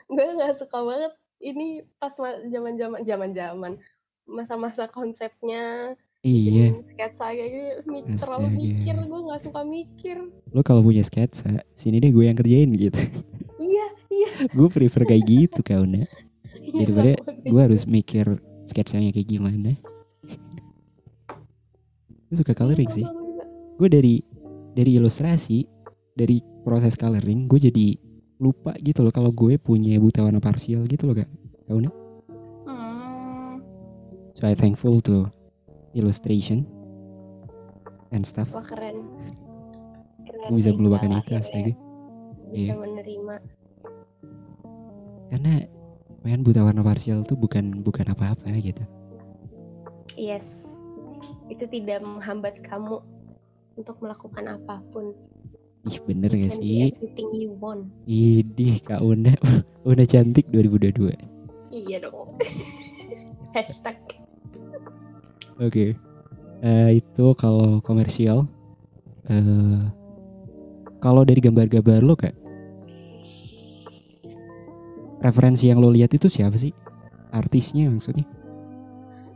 B: Gue nggak suka banget. Ini pas zaman zaman zaman zaman masa-masa konsepnya
A: iya.
B: bikin sketsa kayak gitu terlalu mikir. Gue nggak suka mikir.
A: Lo kalau punya sketsa sini deh gue yang kerjain gitu.
B: Iya iya.
A: Gue prefer kayak gitu kau nak
B: iya
A: daripada gue harus mikir sketsanya kayak gimana. Gue suka coloring sih.
B: Gue
A: dari dari ilustrasi dari proses coloring gue jadi lupa gitu loh kalau gue punya buta warna parsial gitu loh kak. Kau nak
B: Hmm,
A: so I thankful to illustration and stuff.
B: Wah keren. Keren
A: gue bisa
B: nih,
A: melupakan itu
B: akhirnya
A: astaga.
B: Bisa
A: Iya.
B: menerima.
A: Karena main buta warna parsial tuh bukan bukan apa-apa gitu.
B: Yes. Itu tidak menghambat kamu untuk melakukan apa pun.
A: Ih bener
B: You
A: gak sih?
B: everything you want.
A: Idih Kak Una. Una cantik 2022 Oke
B: iya dong. Hashtag.
A: Eh, Itu kalau komersial eh Kalau dari gambar-gambar lo kak Referensi yang lo lihat itu siapa sih? Artisnya maksudnya?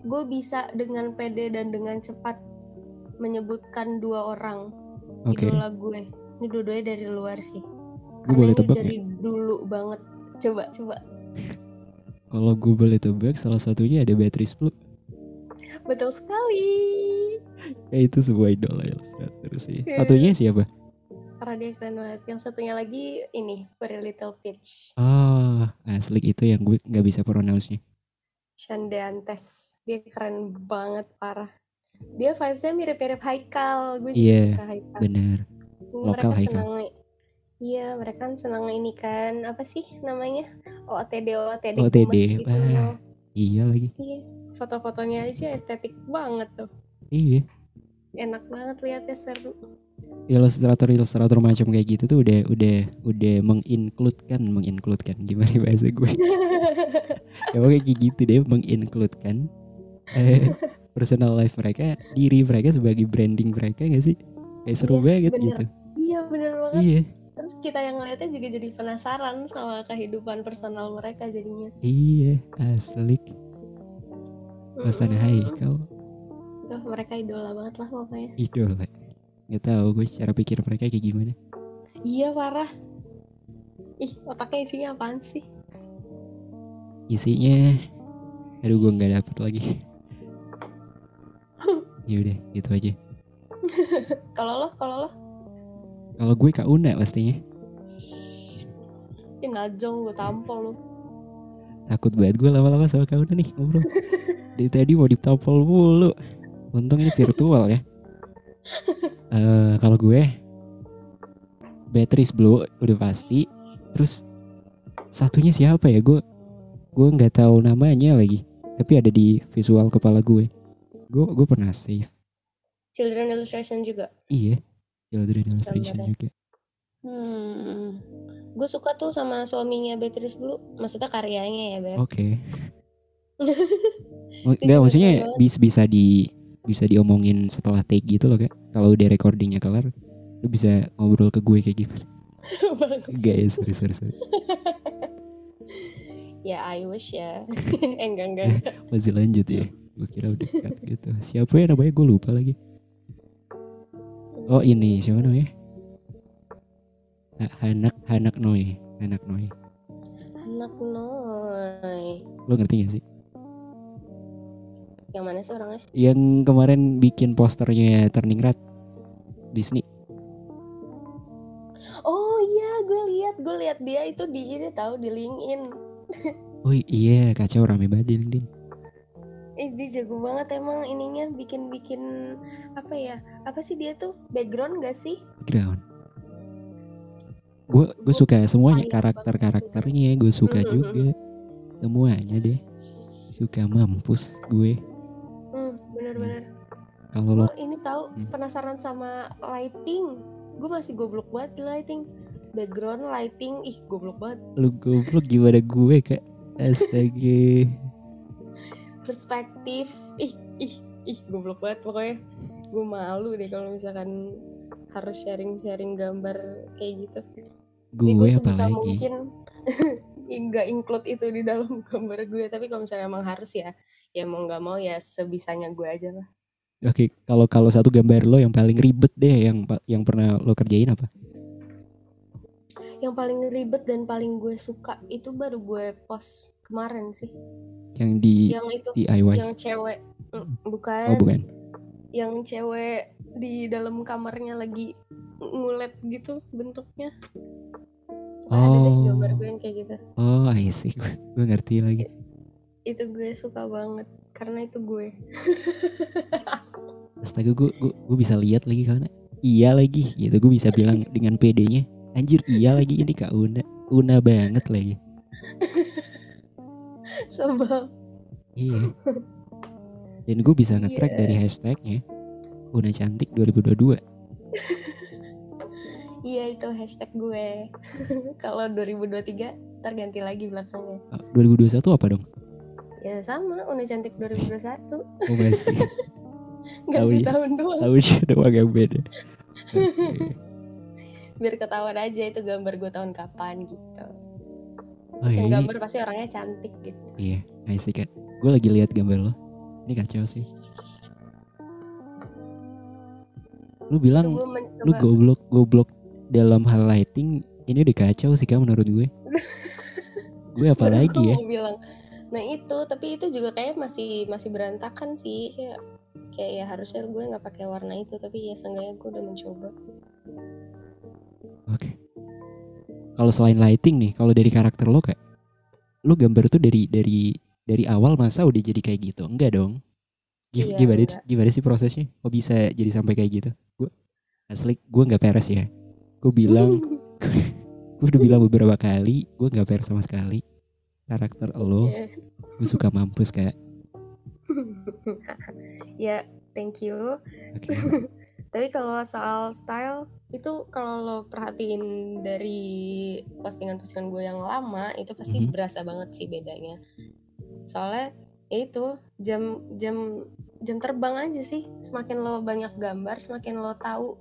B: Gue bisa dengan pede dan dengan cepat menyebutkan dua orang
A: Oke.
B: idola gue. Ini dua-duanya dari luar sih.
A: Gue boleh tebak
B: dari dulu banget. Coba coba.
A: Kalau gue boleh tebak salah satunya ada Beatrice Blue.
B: Betul sekali.
A: Ya itu sebuah idola ilustrator sih
B: Iya.
A: Satunya siapa?
B: Karena dia keren banget yang satunya lagi ini Very Little Peach.
A: Oh asli itu yang gue nggak bisa pronounce-nya.
B: Shandeantes. Dia keren banget parah. Dia vibesnya mirip-mirip Haikal. Gue juga
A: Iya,
B: suka Haikal.
A: Bener. Lokal
B: mereka
A: Haikal.
B: senang iya mereka kan senang ini kan. Apa sih namanya? OOTD OOTD,
A: OOTD,
B: gemes gitu
A: wah. Iya lagi.
B: Iya foto-fotonya aja estetik banget tuh.
A: Iya.
B: Enak banget liatnya seru
A: ilustrator ilustrator macam kayak gitu tuh udah udah udah mengincludekan mengincludekan gimana bahasa gue? Ya pokoknya kayak gitu deh mengincludekan eh, personal life mereka diri mereka sebagai branding mereka gak sih? Kayak seru
B: Iya,
A: banget
B: bener.
A: gitu.
B: Iya bener banget.
A: Iya.
B: Terus kita yang ngeliatnya juga jadi penasaran sama kehidupan personal mereka jadinya.
A: Iya asli. Mas Tanah. Haikal
B: Tuh, mereka idola banget lah pokoknya.
A: Idola nggak tahu gue cara pikir mereka kayak gimana.
B: Iya parah. Ih otaknya isinya apaan sih?
A: Isinya aduh gue nggak dapet lagi. Ya udah gitu aja.
B: Kalau lo kalau lo?
A: Kalau gue Kak Una pastinya.
B: Ih najong gue tampol lo
A: takut banget gue lama-lama sama Kak Una nih ngobrol. Dari tadi mau ditampol mulu. Untung ini virtual ya Eh kalau gue Beatrice Blue udah pasti. Terus satunya siapa ya? Gue gue nggak tahu namanya lagi. Tapi ada di visual kepala gue. Gue gue pernah save.
B: Children Illustration juga.
A: Iya Children Illustration
B: Gambarnya.
A: juga.
B: Hmm gue suka tuh sama suaminya Beatrice Blue maksudnya karyanya ya Beb.
A: Oke. Nggak
B: juga
A: maksudnya bisa bisa di bisa diomongin setelah take gitu loh kayak. Kalau udah recordingnya kelar lu bisa ngobrol ke gue kayak gitu.
B: Bagus.
A: Enggak ya sorry sorry sorry.
B: Ya I wish ya. Eh, enggak enggak
A: masih lanjut ya? Gue kira udah cut gitu. Siapa ya namanya? Gue lupa lagi. Oh ini. Siapa namanya? Ha- Hanak Hanak Noy Hanak Noy
B: anak noy
A: lo ngerti gak sih
B: yang mana sih orangnya?
A: Yang kemarin bikin posternya Turning Red Disney.
B: Oh iya gue lihat gue lihat dia itu di ini tahu di LinkedIn.
A: Oh iya kacau rame banget di LinkedIn.
B: Eh dia jago banget emang ininya bikin-bikin apa ya? Apa sih dia tuh? Background gak sih?
A: background. Gue gue suka semuanya
B: paling
A: karakter karakternya gue suka juga. Semuanya deh. Suka mampus gue
B: Bener-bener.
A: kalau lo
B: Gue ini tahu
A: Hmm.
B: penasaran sama lighting. Gue masih goblok banget di lighting. Background lighting, ih goblok banget.
A: lu goblok gimana gue kak astaga
B: Perspektif, ih ih ih goblok banget pokoknya. Gue malu deh kalau misalkan harus sharing-sharing gambar kayak gitu. Jadi
A: gue
B: sebisa
A: apalagi
B: mungkin nggak include itu di dalam gambar gue tapi kalau misalnya emang harus ya ya mau nggak mau ya sebisanya gue aja lah
A: Oke, kalau kalau satu gambar lo yang paling ribet deh yang yang pernah lo kerjain apa?
B: yang paling ribet dan paling gue suka itu baru gue post kemarin sih
A: Yang di
B: yang itu
A: DIY?
B: yang cewek Mm, bukan,
A: Oh bukan.
B: yang cewek di dalam kamarnya lagi ngulet gitu bentuknya Pokoknya ada deh
A: Oh.
B: gambar gue yang kayak gitu
A: Oh, I see. Gue, gue ngerti lagi.
B: Itu gue suka banget karena itu gue
A: Astaga, gue gue, gue bisa lihat lagi karena iya lagi gitu. Gue bisa bilang dengan PD-nya, anjir iya lagi ini Kak Una. Una banget lagi.
B: sebab
A: Iya. Dan gue bisa nge-track
B: Iya.
A: dari hashtagnya Una cantik 2022.
B: Iya itu hashtag gue. Kalau 2023 ntar ganti lagi belakangnya.
A: Oh, 2021 apa dong?
B: Ya sama, Una Cantik 2021.
A: Oh masih.
B: Ganti
A: ya.
B: tahun doang.
A: Tahu sih doang yang beda. Oke.
B: Biar ketahuan aja itu gambar gue tahun kapan gitu.
A: Oh,
B: yang
A: iya,
B: gambar pasti orangnya cantik gitu.
A: Iya, I see Kak. Gue lagi lihat gambar lo. Ini kacau sih. Lu bilang lu goblok goblok dalam hal lighting ini udah kacau sih Kak menurut gue. gue apa lagi ya?
B: bilang. Nah itu, tapi itu juga kayak masih masih berantakan sih. Kayak, kayak ya harusnya gue nggak pakai warna itu, tapi ya seenggaknya gue udah mencoba.
A: Oke. Kalau selain lighting nih, kalau dari karakter lo Kak, lu gambar tuh dari dari dari awal masa udah jadi kayak gitu? Enggak dong.
B: Iya,
A: gimana
B: enggak.
A: gimana sih prosesnya? Kok bisa jadi sampai kayak gitu? Gue asli gue nggak peres ya. Gue bilang gue udah bilang beberapa kali gue nggak peres sama sekali karakter lo gue suka mampus kayak
B: ya, thank you.
A: oke
B: Tapi kalau soal style itu kalau lo perhatiin dari postingan-postingan gue yang lama itu pasti
A: Mhm.
B: berasa banget sih bedanya. Soalnya ya itu jam jam jam terbang aja sih semakin lo banyak gambar semakin lo tahu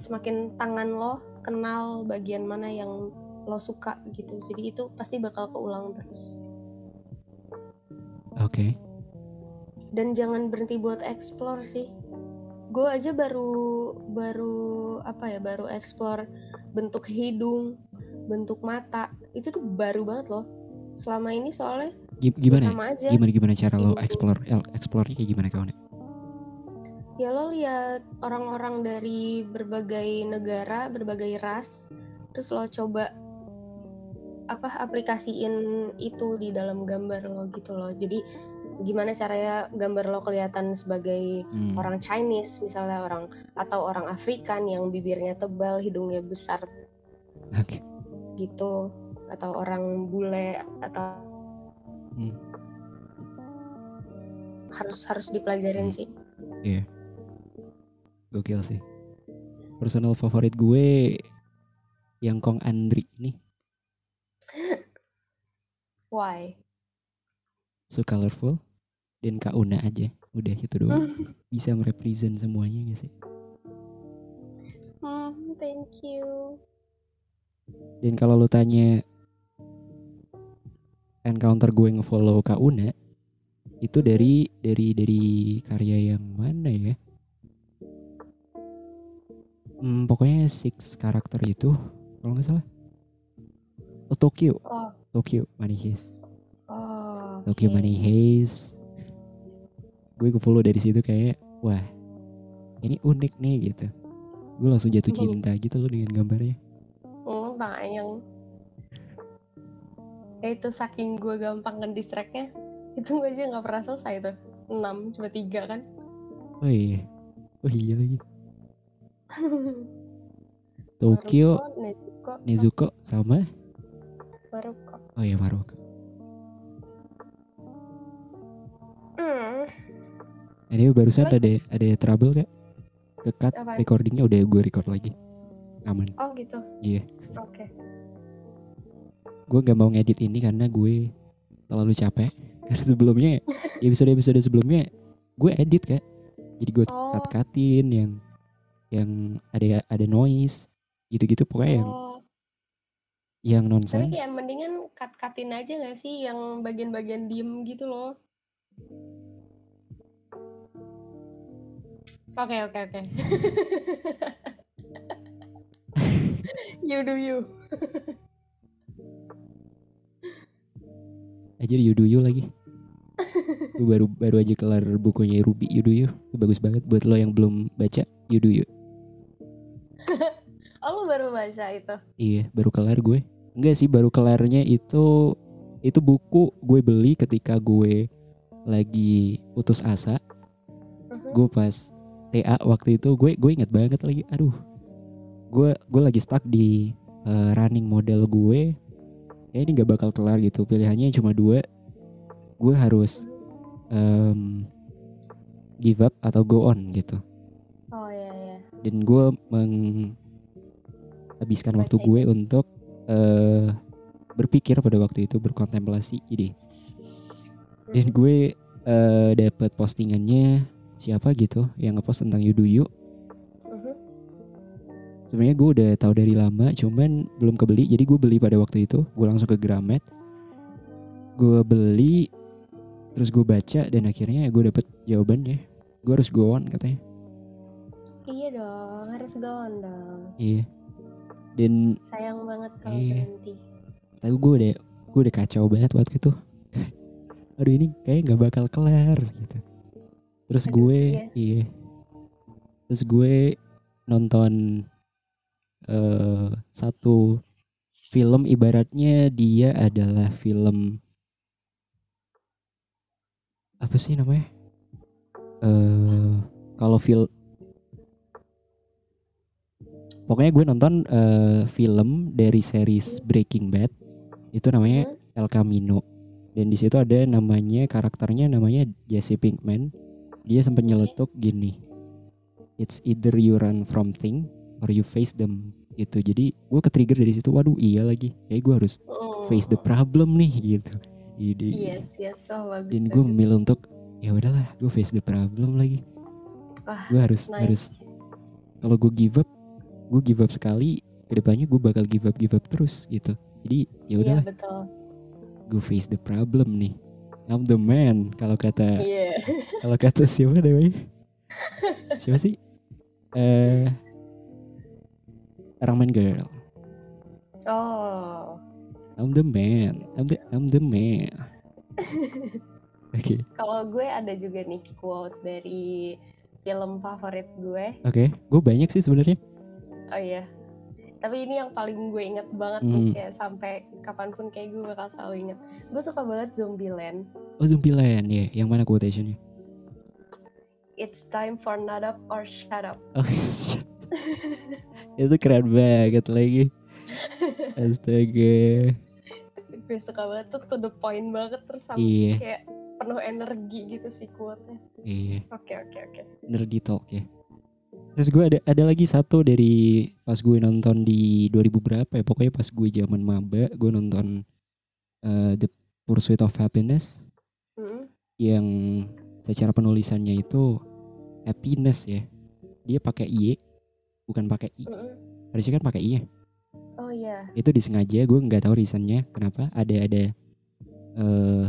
B: semakin tangan lo kenal bagian mana yang lo suka gitu. Jadi itu pasti bakal keulang terus.
A: Oke.
B: dan jangan berhenti buat explore sih. Gue aja baru baru apa ya baru explore bentuk hidung bentuk mata. Itu tuh baru banget loh. Selama ini soalnya
A: Gi-
B: ya
A: Gimana?
B: sama aja.
A: Gimana gimana cara lo explore explore-nya kayak gimana kawan?
B: ya lo lihat orang-orang dari berbagai negara berbagai ras terus lo coba apa aplikasiin itu di dalam gambar lo gitu loh jadi gimana caranya gambar lo kelihatan sebagai
A: Hmm.
B: orang Chinese misalnya orang atau orang Afrikan yang bibirnya tebal hidungnya besar
A: Oke.
B: gitu atau orang bule atau
A: Hmm.
B: harus harus dipelajarin
A: Hmm.
B: sih
A: Iya. Gokil sih. Personal favorit gue yang Kong Andri nih.
B: Why
A: So colorful. Dan Kak Una aja. Udah itu doang. Bisa merepresent semuanya gak sih?
B: hmm, thank you
A: Dan kalau lu tanya encounter gue ngefollow Kak Una itu dari dari dari karya yang mana ya? Hmm, pokoknya six karakter itu kalau nggak salah. Oh, Tokyo,
B: oh
A: Tokyo Money Heist.
B: oh
A: Tokyo
B: oke.
A: Money Heist. Gue ke follow dari situ kayak wah ini unik nih gitu. Gue langsung jatuh cinta gitu loh dengan gambarnya.
B: Hmm, tayang. Ya itu saking gue gampang kan distractnya itu gue aja nggak pernah selesai tuh 6 cuma tiga kan
A: Oh iya, oh iya lagi. Tokyo,
B: Nezuko
A: Nezuko sama
B: Maruko
A: oh iya Maroko.
B: hmm.
A: Ini barusan
B: Apa?
A: ada ada trouble? Kekat
B: Apaan?
A: recordingnya udah gue record lagi. Aman.
B: oh gitu
A: Iya.
B: oke
A: Gue gak mau ngedit ini karena gue terlalu capek. Karena sebelumnya episode episode sebelumnya gue edit kak. Jadi gue
B: Oh.
A: cut cutin yang yang ada ada noise gitu-gitu pokoknya
B: oh
A: yang
B: tapi
A: nonsense.
B: kayak mendingan cut cutin aja gak sih yang bagian-bagian diem gitu loh oke oke oke you do you
A: aja di Yuduyu lagi. gue baru baru aja kelar bukunya Ruby Yuduyu. Itu bagus banget buat lo yang belum baca Yuduyu.
B: oh lu baru baca itu
A: Iya, baru kelar gue. Enggak sih, baru kelarnya itu itu buku gue beli ketika gue lagi putus asa.
B: Mhm.
A: Gue pas TA waktu itu gue gue inget banget lagi. Aduh. Gue gue lagi stuck di eh, running model gue. Kayak ini gak bakal kelar gitu. Pilihannya cuma dua. Gue harus em, give up atau go on gitu.
B: oh ya ya
A: Dan gue menghabiskan waktu gue untuk eh berpikir pada waktu itu berkontemplasi ide. Dan gue eh dapat postingannya siapa gitu yang ngepost tentang Yuduyu.
B: Mhm.
A: Sebenarnya gue udah tahu dari lama, cuman belum kebeli. Jadi gue beli pada waktu itu. Gue langsung ke Gramet. Gue beli, terus gue baca dan akhirnya gue dapet jawabannya. Gue harus go on katanya.
B: iya dong harus go on dong
A: Iya. Dan
B: sayang banget kalau
A: Iya.
B: berhenti
A: tapi gue udah gue udah kacau banget waktu itu. Aduh ini kayak nggak bakal kelar gitu. Terus
B: Aduh,
A: gue
B: iya.
A: iya. Terus gue nonton eh satu film ibaratnya dia adalah film apa sih namanya? Eh kalau film Pokoknya gue nonton eh, film dari series Breaking Bad. Itu namanya
B: Mhm.
A: El Camino. Dan di situ ada namanya karakternya namanya Jesse Pinkman. Dia sempat nyeletuk gini. It's either you run from thing or you face them. Gitu. Jadi gue ke trigger dari situ waduh iya lagi. Kayak gue harus
B: Mm.
A: face the problem nih gitu. Ide
B: Yes, yes, oh bagus.
A: dan gue memilih untuk ya udahlah gue face the problem lagi. Gue harus
B: nice.
A: harus kalau gue give up gue give up sekali ke depannya gue bakal give up give up terus gitu. Jadi ya
B: Iya
A: udahlah.
B: betul.
A: gue face the problem nih. I'm the man kalau kata
B: Iya.
A: kalau kata siapa namanya? Siapa sih? Eh Ramen Girl.
B: Oh,
A: I'm the man I'm the I'm the man. Oke.
B: Kalau gue ada juga nih quote dari film favorit gue.
A: oke gue banyak sih sebenarnya
B: Oh iya. Tapi ini yang paling gue inget banget
A: Hmm.
B: nih kayak sampai kapan pun kayak gue bakal selalu inget. Gue suka banget Zombieland.
A: oh Zombieland ya yang mana quotationnya
B: It's time for nut up or shut up.
A: oh shit. itu keren banget lagi astaga
B: gue suka banget tuh to the point banget terus sampai
A: iya
B: kayak penuh energi gitu sih quote-nya.
A: iya
B: Oke oke oke.
A: nerdy talk ya. Terus gue ada ada lagi satu dari pas gue nonton di 2000 berapa ya pokoknya pas gue zaman maba gue nonton eh, The Pursuit of Happiness
B: Hmm.
A: yang secara penulisannya itu happiness ya. Dia pakai i bukan pakai i.
B: Mm-mm.
A: Harusnya kan pakai i ya.
B: Oh iya.
A: Itu disengaja gue nggak tahu reasonnya kenapa ada ada eh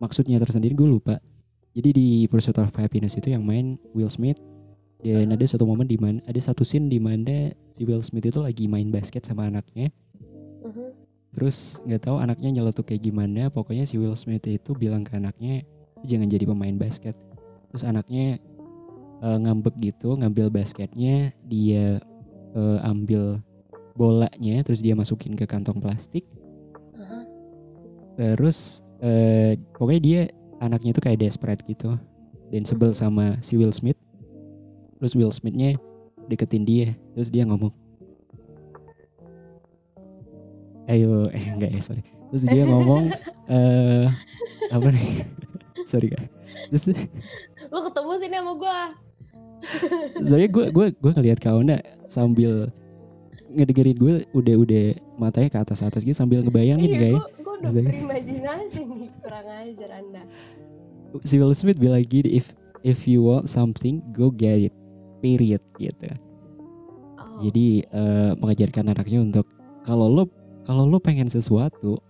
A: maksudnya tersendiri gue lupa. Jadi di Pursuit of Happiness itu yang main Will Smith dan ada satu momen di mana ada satu scene di mana si Will Smith itu lagi main basket sama anaknya.
B: Mhm.
A: Terus nggak tahu anaknya nyeletuk kayak gimana. Pokoknya si Will Smith itu bilang ke anaknya jangan jadi pemain basket. Terus anaknya eh, ngambek gitu, ngambil basketnya, dia eh, ambil bolanya, terus dia masukin ke kantong plastik.
B: Aha.
A: Terus eh, pokoknya dia anaknya itu kayak desperate gitu dan sebel sama si Will Smith. Terus Will Smithnya deketin dia, terus dia ngomong, ayo eh enggak ya sorry. Terus dia ngomong eh apa nih? sorry kak. Terus
B: Lu ketemu sini sama gue.
A: soalnya gue gue gue ngeliat Kauna sambil ngedengerin gue udah udah matanya ke atas atas gitu sambil ngebayangin
B: Iya,
A: kayak
B: gue udah berimajinasi nih. Kurang ajar anda.
A: si Will Smith bilang gini if if you want something go get it period gitu
B: Oh.
A: jadi eh, mengajarkan anaknya untuk kalau lo kalau lo pengen sesuatu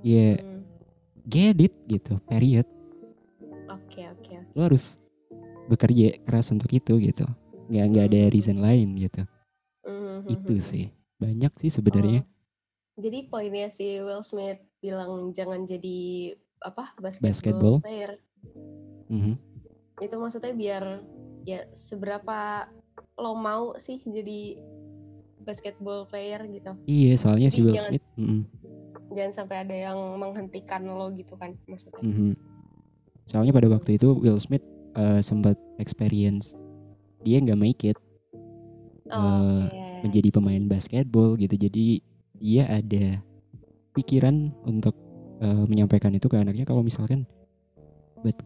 A: ya
B: Hmm.
A: get it gitu period
B: Oke oke. oke.
A: lo harus bekerja keras untuk itu gitu nggak nggak ada reason lain gitu
B: Mhm.
A: itu sih banyak sih sebenarnya
B: Oh. Jadi poinnya si Will Smith bilang jangan jadi apa basketball,
A: Basketball.
B: player.
A: Mhm.
B: Itu maksudnya biar ya seberapa lo mau sih jadi basketball player gitu.
A: iya soalnya si Will
B: jangan-
A: Smith mhm,
B: Jangan sampai ada yang menghentikan lo gitu kan maksudnya.
A: mhm. soalnya pada waktu itu Will Smith eh, sempat experience dia nggak make it
B: Oh,
A: eh, menjadi pemain basketball gitu jadi dia ada pikiran untuk eh, menyampaikan itu ke anaknya kalau misalkan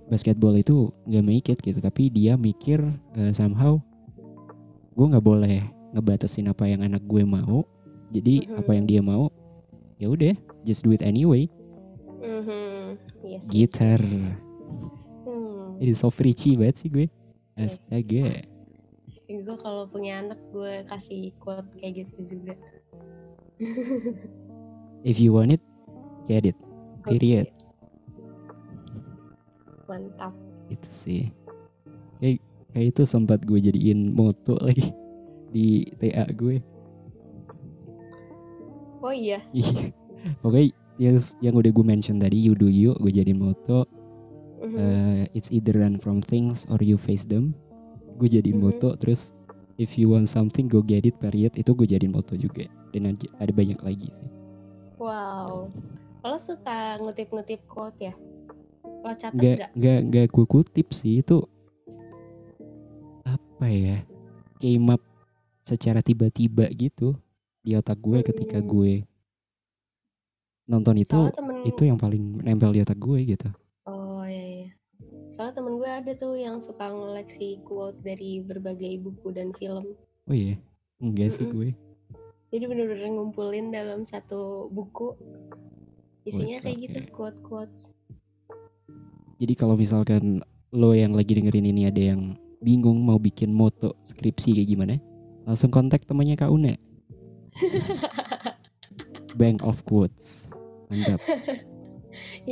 A: basketball itu nggak make it gitu tapi dia mikir eh, somehow gue nggak boleh ngebatasin apa yang anak gue mau jadi
B: Mhm.
A: apa yang dia mau ya udah just do it anyway
B: Mhm. Yes, yes,
A: gitar
B: yes. Hmm.
A: ini so preachy banget sih gue astaga
B: Gue kalau punya anak gue kasih quote kayak gitu juga.
A: if you want it get it period
B: Oke. Mantap.
A: itu sih kayak kayak itu sempat gue jadiin moto lagi di TA gue
B: Oh iya.
A: Iya. Pokoknya yang, yang udah gue mention tadi you do you gue jadiin moto
B: Mhm.
A: eh, it's either run from things or you face them gue jadiin
B: Mhm.
A: moto terus if you want something go get it period itu gue jadiin moto juga dan ada, ada banyak lagi sih
B: Wow. Lo suka ngutip-ngutip quote ya? Lo catat
A: nggak
B: nggak?
A: nggak nggak gue kutip sih itu apa ya came up secara tiba-tiba gitu di otak gue ketika
B: Hmm.
A: gue nonton itu
B: temen
A: itu yang paling nempel di otak gue gitu
B: Oh iya iya. Soalnya temen gue ada tuh yang suka ngoleksi quote dari berbagai buku dan film.
A: oh iya enggak sih
B: Mm-mm.
A: gue
B: Jadi bener-bener ngumpulin dalam satu buku isinya
A: Quotes,
B: kayak
A: oke.
B: gitu quote quotes
A: Jadi kalau misalkan lo yang lagi dengerin ini ada yang bingung mau bikin moto skripsi kayak gimana, langsung kontak temannya Kak Una. Bank of Quotes. Mantap,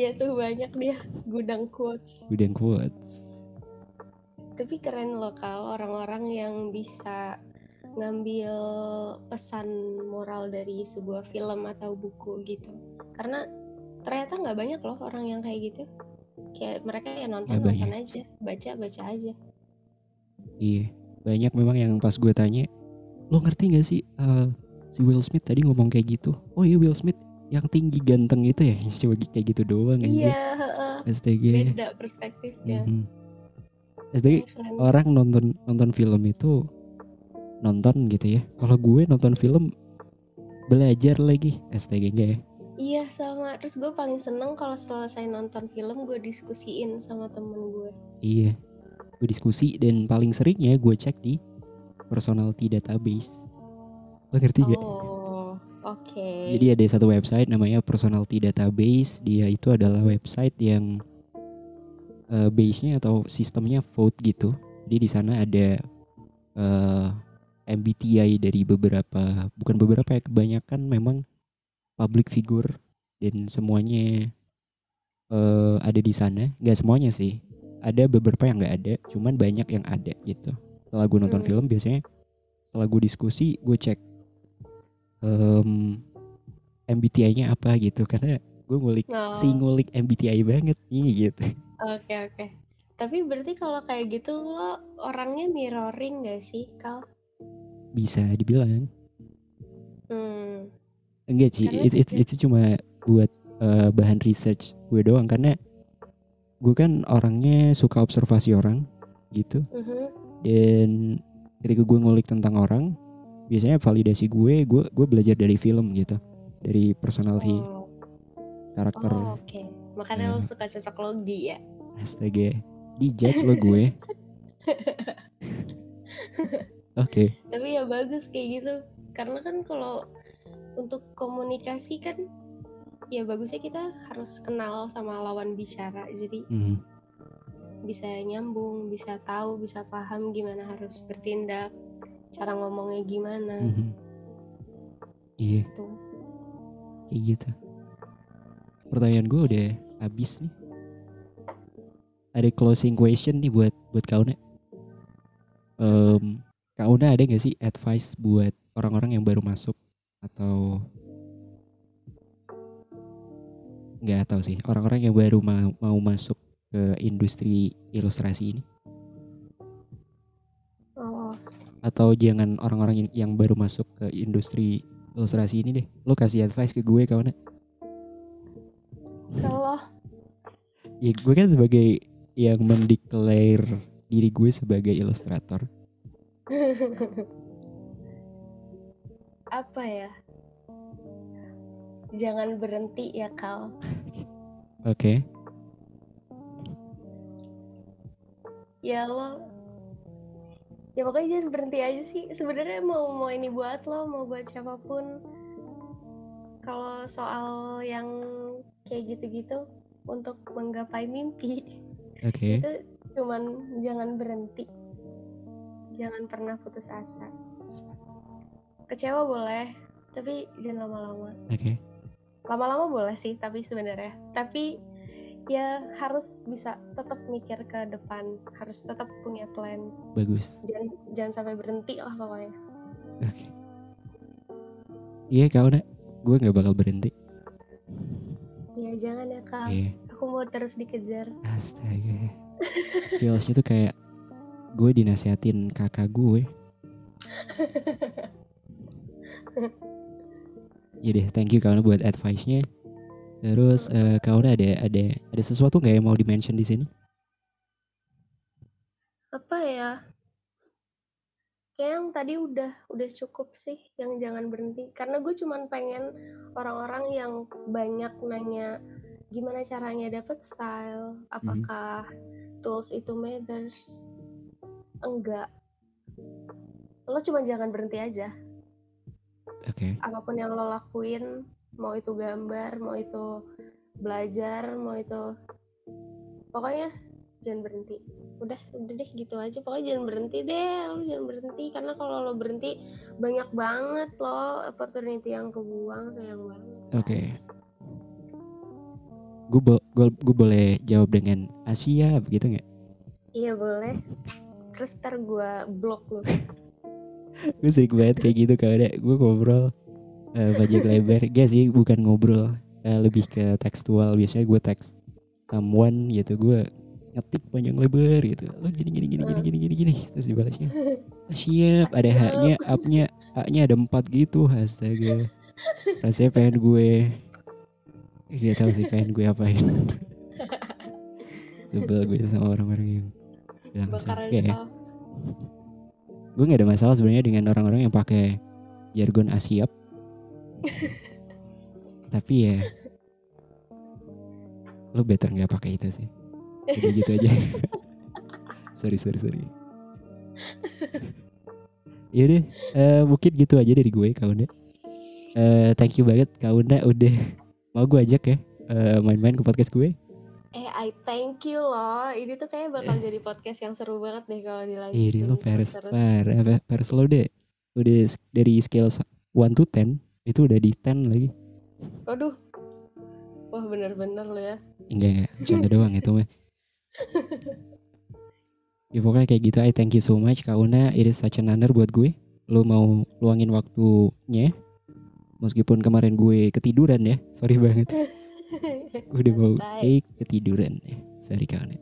B: ya tuh banyak dia gudang quotes
A: gudang quotes.
B: tapi keren loh kalau orang-orang yang bisa ngambil pesan moral dari sebuah film atau buku gitu karena ternyata nggak banyak loh orang yang kayak gitu kayak mereka ya nonton nonton aja baca baca aja
A: Iya, banyak memang yang pas gue tanya, lo ngerti gak sih eh, si Will Smith tadi ngomong kayak gitu? Oh iya Will Smith yang tinggi ganteng itu ya, cuma kayak gitu doang
B: iya heeh.
A: STG.
B: beda perspektifnya
A: Mhm. STG
B: Keren.
A: orang nonton nonton film itu nonton gitu ya. Kalau gue nonton film belajar lagi STG enggak ya?
B: Iya sama. Terus gue paling seneng kalau selesai nonton film gue diskusiin sama temen gue.
A: Iya. Gue diskusi dan paling seringnya gue cek di personality database. Lo ngerti gak?
B: Oh, oke.
A: Jadi ada satu website namanya personality database. Dia itu adalah website yang eh, base-nya atau sistemnya vote gitu. Jadi di sana ada eh, MBTI dari beberapa, bukan beberapa ya, kebanyakan memang public figure dan semuanya eh, ada di sana. Gak semuanya sih. Ada beberapa yang nggak ada, cuman banyak yang ada gitu. Setelah gue nonton
B: Hmm.
A: film biasanya setelah gue diskusi gue cek em, MBTI-nya apa gitu karena gue ngulik
B: Oh,
A: si ngulik MBTI banget nih gitu.
B: Oke oke. Tapi berarti kalau kayak gitu lo orangnya mirroring gak sih, Kal?
A: Bisa dibilang
B: Hmm.
A: Enggak sih
B: Karena
A: itu, itu, cuma buat eh, bahan research gue doang. Karena gue kan orangnya suka observasi orang gitu.
B: Mhm.
A: dan ketika gue ngulik tentang orang biasanya validasi gue gue gue belajar dari film gitu. Dari personality
B: Oh,
A: karakter.
B: Oh, oke. Makanya lo
A: Ya.
B: suka cocok logi ya?
A: astaga. Di judge lo gue. Oke.
B: Tapi ya bagus kayak gitu. Karena kan kalau untuk komunikasi kan ya bagusnya kita harus kenal sama lawan bicara. Jadi
A: Mhm.
B: bisa nyambung, bisa tahu, bisa paham gimana harus bertindak, cara ngomongnya gimana
A: Mhm. iya
B: tuh.
A: kayak gitu pertanyaan gue udah habis nih ada closing question nih buat buat Kauna um, Kauna ada gak sih advice buat orang-orang yang baru masuk atau nggak tahu sih orang-orang yang baru mau, mau masuk ke industri ilustrasi ini.
B: Oh,
A: atau jangan orang-orang yang- baru masuk ke industri ilustrasi ini deh. Lo kasih advice ke gue Kauna
B: kalau
A: ya gue kan sebagai yang mendeklar diri gue sebagai ilustrator
B: apa ya? Jangan berhenti ya Kal.
A: oke
B: Ya lo Ya pokoknya jangan berhenti aja sih. Sebenarnya mau mau ini buat lo, mau buat siapa pun. Kalau soal yang kayak gitu-gitu untuk menggapai mimpi
A: oke
B: itu cuman jangan berhenti. Jangan pernah putus asa. Kecewa boleh, tapi jangan lama-lama.
A: oke
B: Lama-lama boleh sih, tapi sebenarnya. Tapi ya harus bisa tetap mikir ke depan, harus tetap punya plan.
A: bagus
B: Jangan jangan sampai berhenti lah pokoknya.
A: oke iya kau nak gue nggak bakal berhenti
B: Ya jangan ya kak,
A: iya
B: aku mau terus dikejar.
A: astaga feelsnya tuh kayak gue dinasihatin kakak gue ya deh thank you kawan buat advice-nya terus eh kawan ada ada ada sesuatu nggak yang mau di mention di sini
B: Apa ya? Kayak yang tadi udah udah cukup sih, yang jangan berhenti. Karena gue cuman pengen orang-orang yang banyak nanya gimana caranya dapet style, apakah tools itu matters? Enggak. Lo cuma jangan berhenti aja.
A: Oke
B: apa pun yang lo lakuin mau itu gambar mau itu belajar mau itu pokoknya jangan berhenti udah udah deh gitu aja pokoknya jangan berhenti deh lu jangan berhenti karena kalau lo berhenti banyak banget lo opportunity yang kebuang sayang banget
A: Oke.
B: guys.
A: Gue bo- boleh jawab dengan Asia begitu nggak?
B: iya boleh terus ntar gue blok lo
A: gue sering banget kayak gitu kalau ada gue ngobrol eh panjang lebar. Gak sih bukan ngobrol. Eh, lebih ke tekstual. Biasanya gue teks someone gitu. Gue ngetik panjang lebar gitu. Lo gini gini gini gini gini gini. Gini terus dibalasnya "Ah, siap. Ada haknya upnya haknya ada empat gitu. Astaga. Rasanya pengen gue gak tahu sih pengen gue apain. Sebel gue sama orang-orang yang bilang
B: mental
A: gue nggak ada masalah sebenarnya dengan orang-orang yang pakai jargon Asiap tapi ya lo better nggak pakai itu sih gitu gitu aja sorry sorry sorry Yaudah, eh mungkin gitu aja dari gue Kaunda. Eh thank you banget Kaunda udah mau gue ajak ya eh, main-main ke podcast gue.
B: Eh I thank you loh ini tuh kayak bakal jadi podcast yang seru banget deh kalau dilanjutin
A: Eh. Ih, lo Paris, Paris lo deh. Udah dari scale 1 to 10 itu udah di 10 lagi.
B: Waduh. Wah bener-bener lo ya.
A: Enggak enggak, bercanda doang itu mah. Ya pokoknya kayak gitu. I thank you so much Kak Una. It is such an honor buat gue. Lo mau luangin waktunya. Meskipun kemarin gue ketiduran ya. Sorry banget. Udah mau take ketiduran ya. Sorry Kak Una.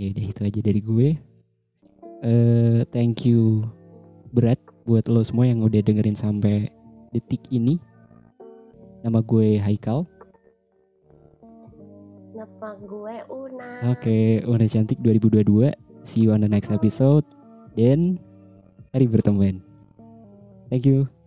A: Ya udah itu aja dari gue. Eh thank you berat buat lo semua yang udah dengerin sampai detik ini. Nama gue Haikal.
B: Nama gue Una.
A: Oke, Una Cantik 2022. See you on the next episode. Dan hari berteman. Thank you.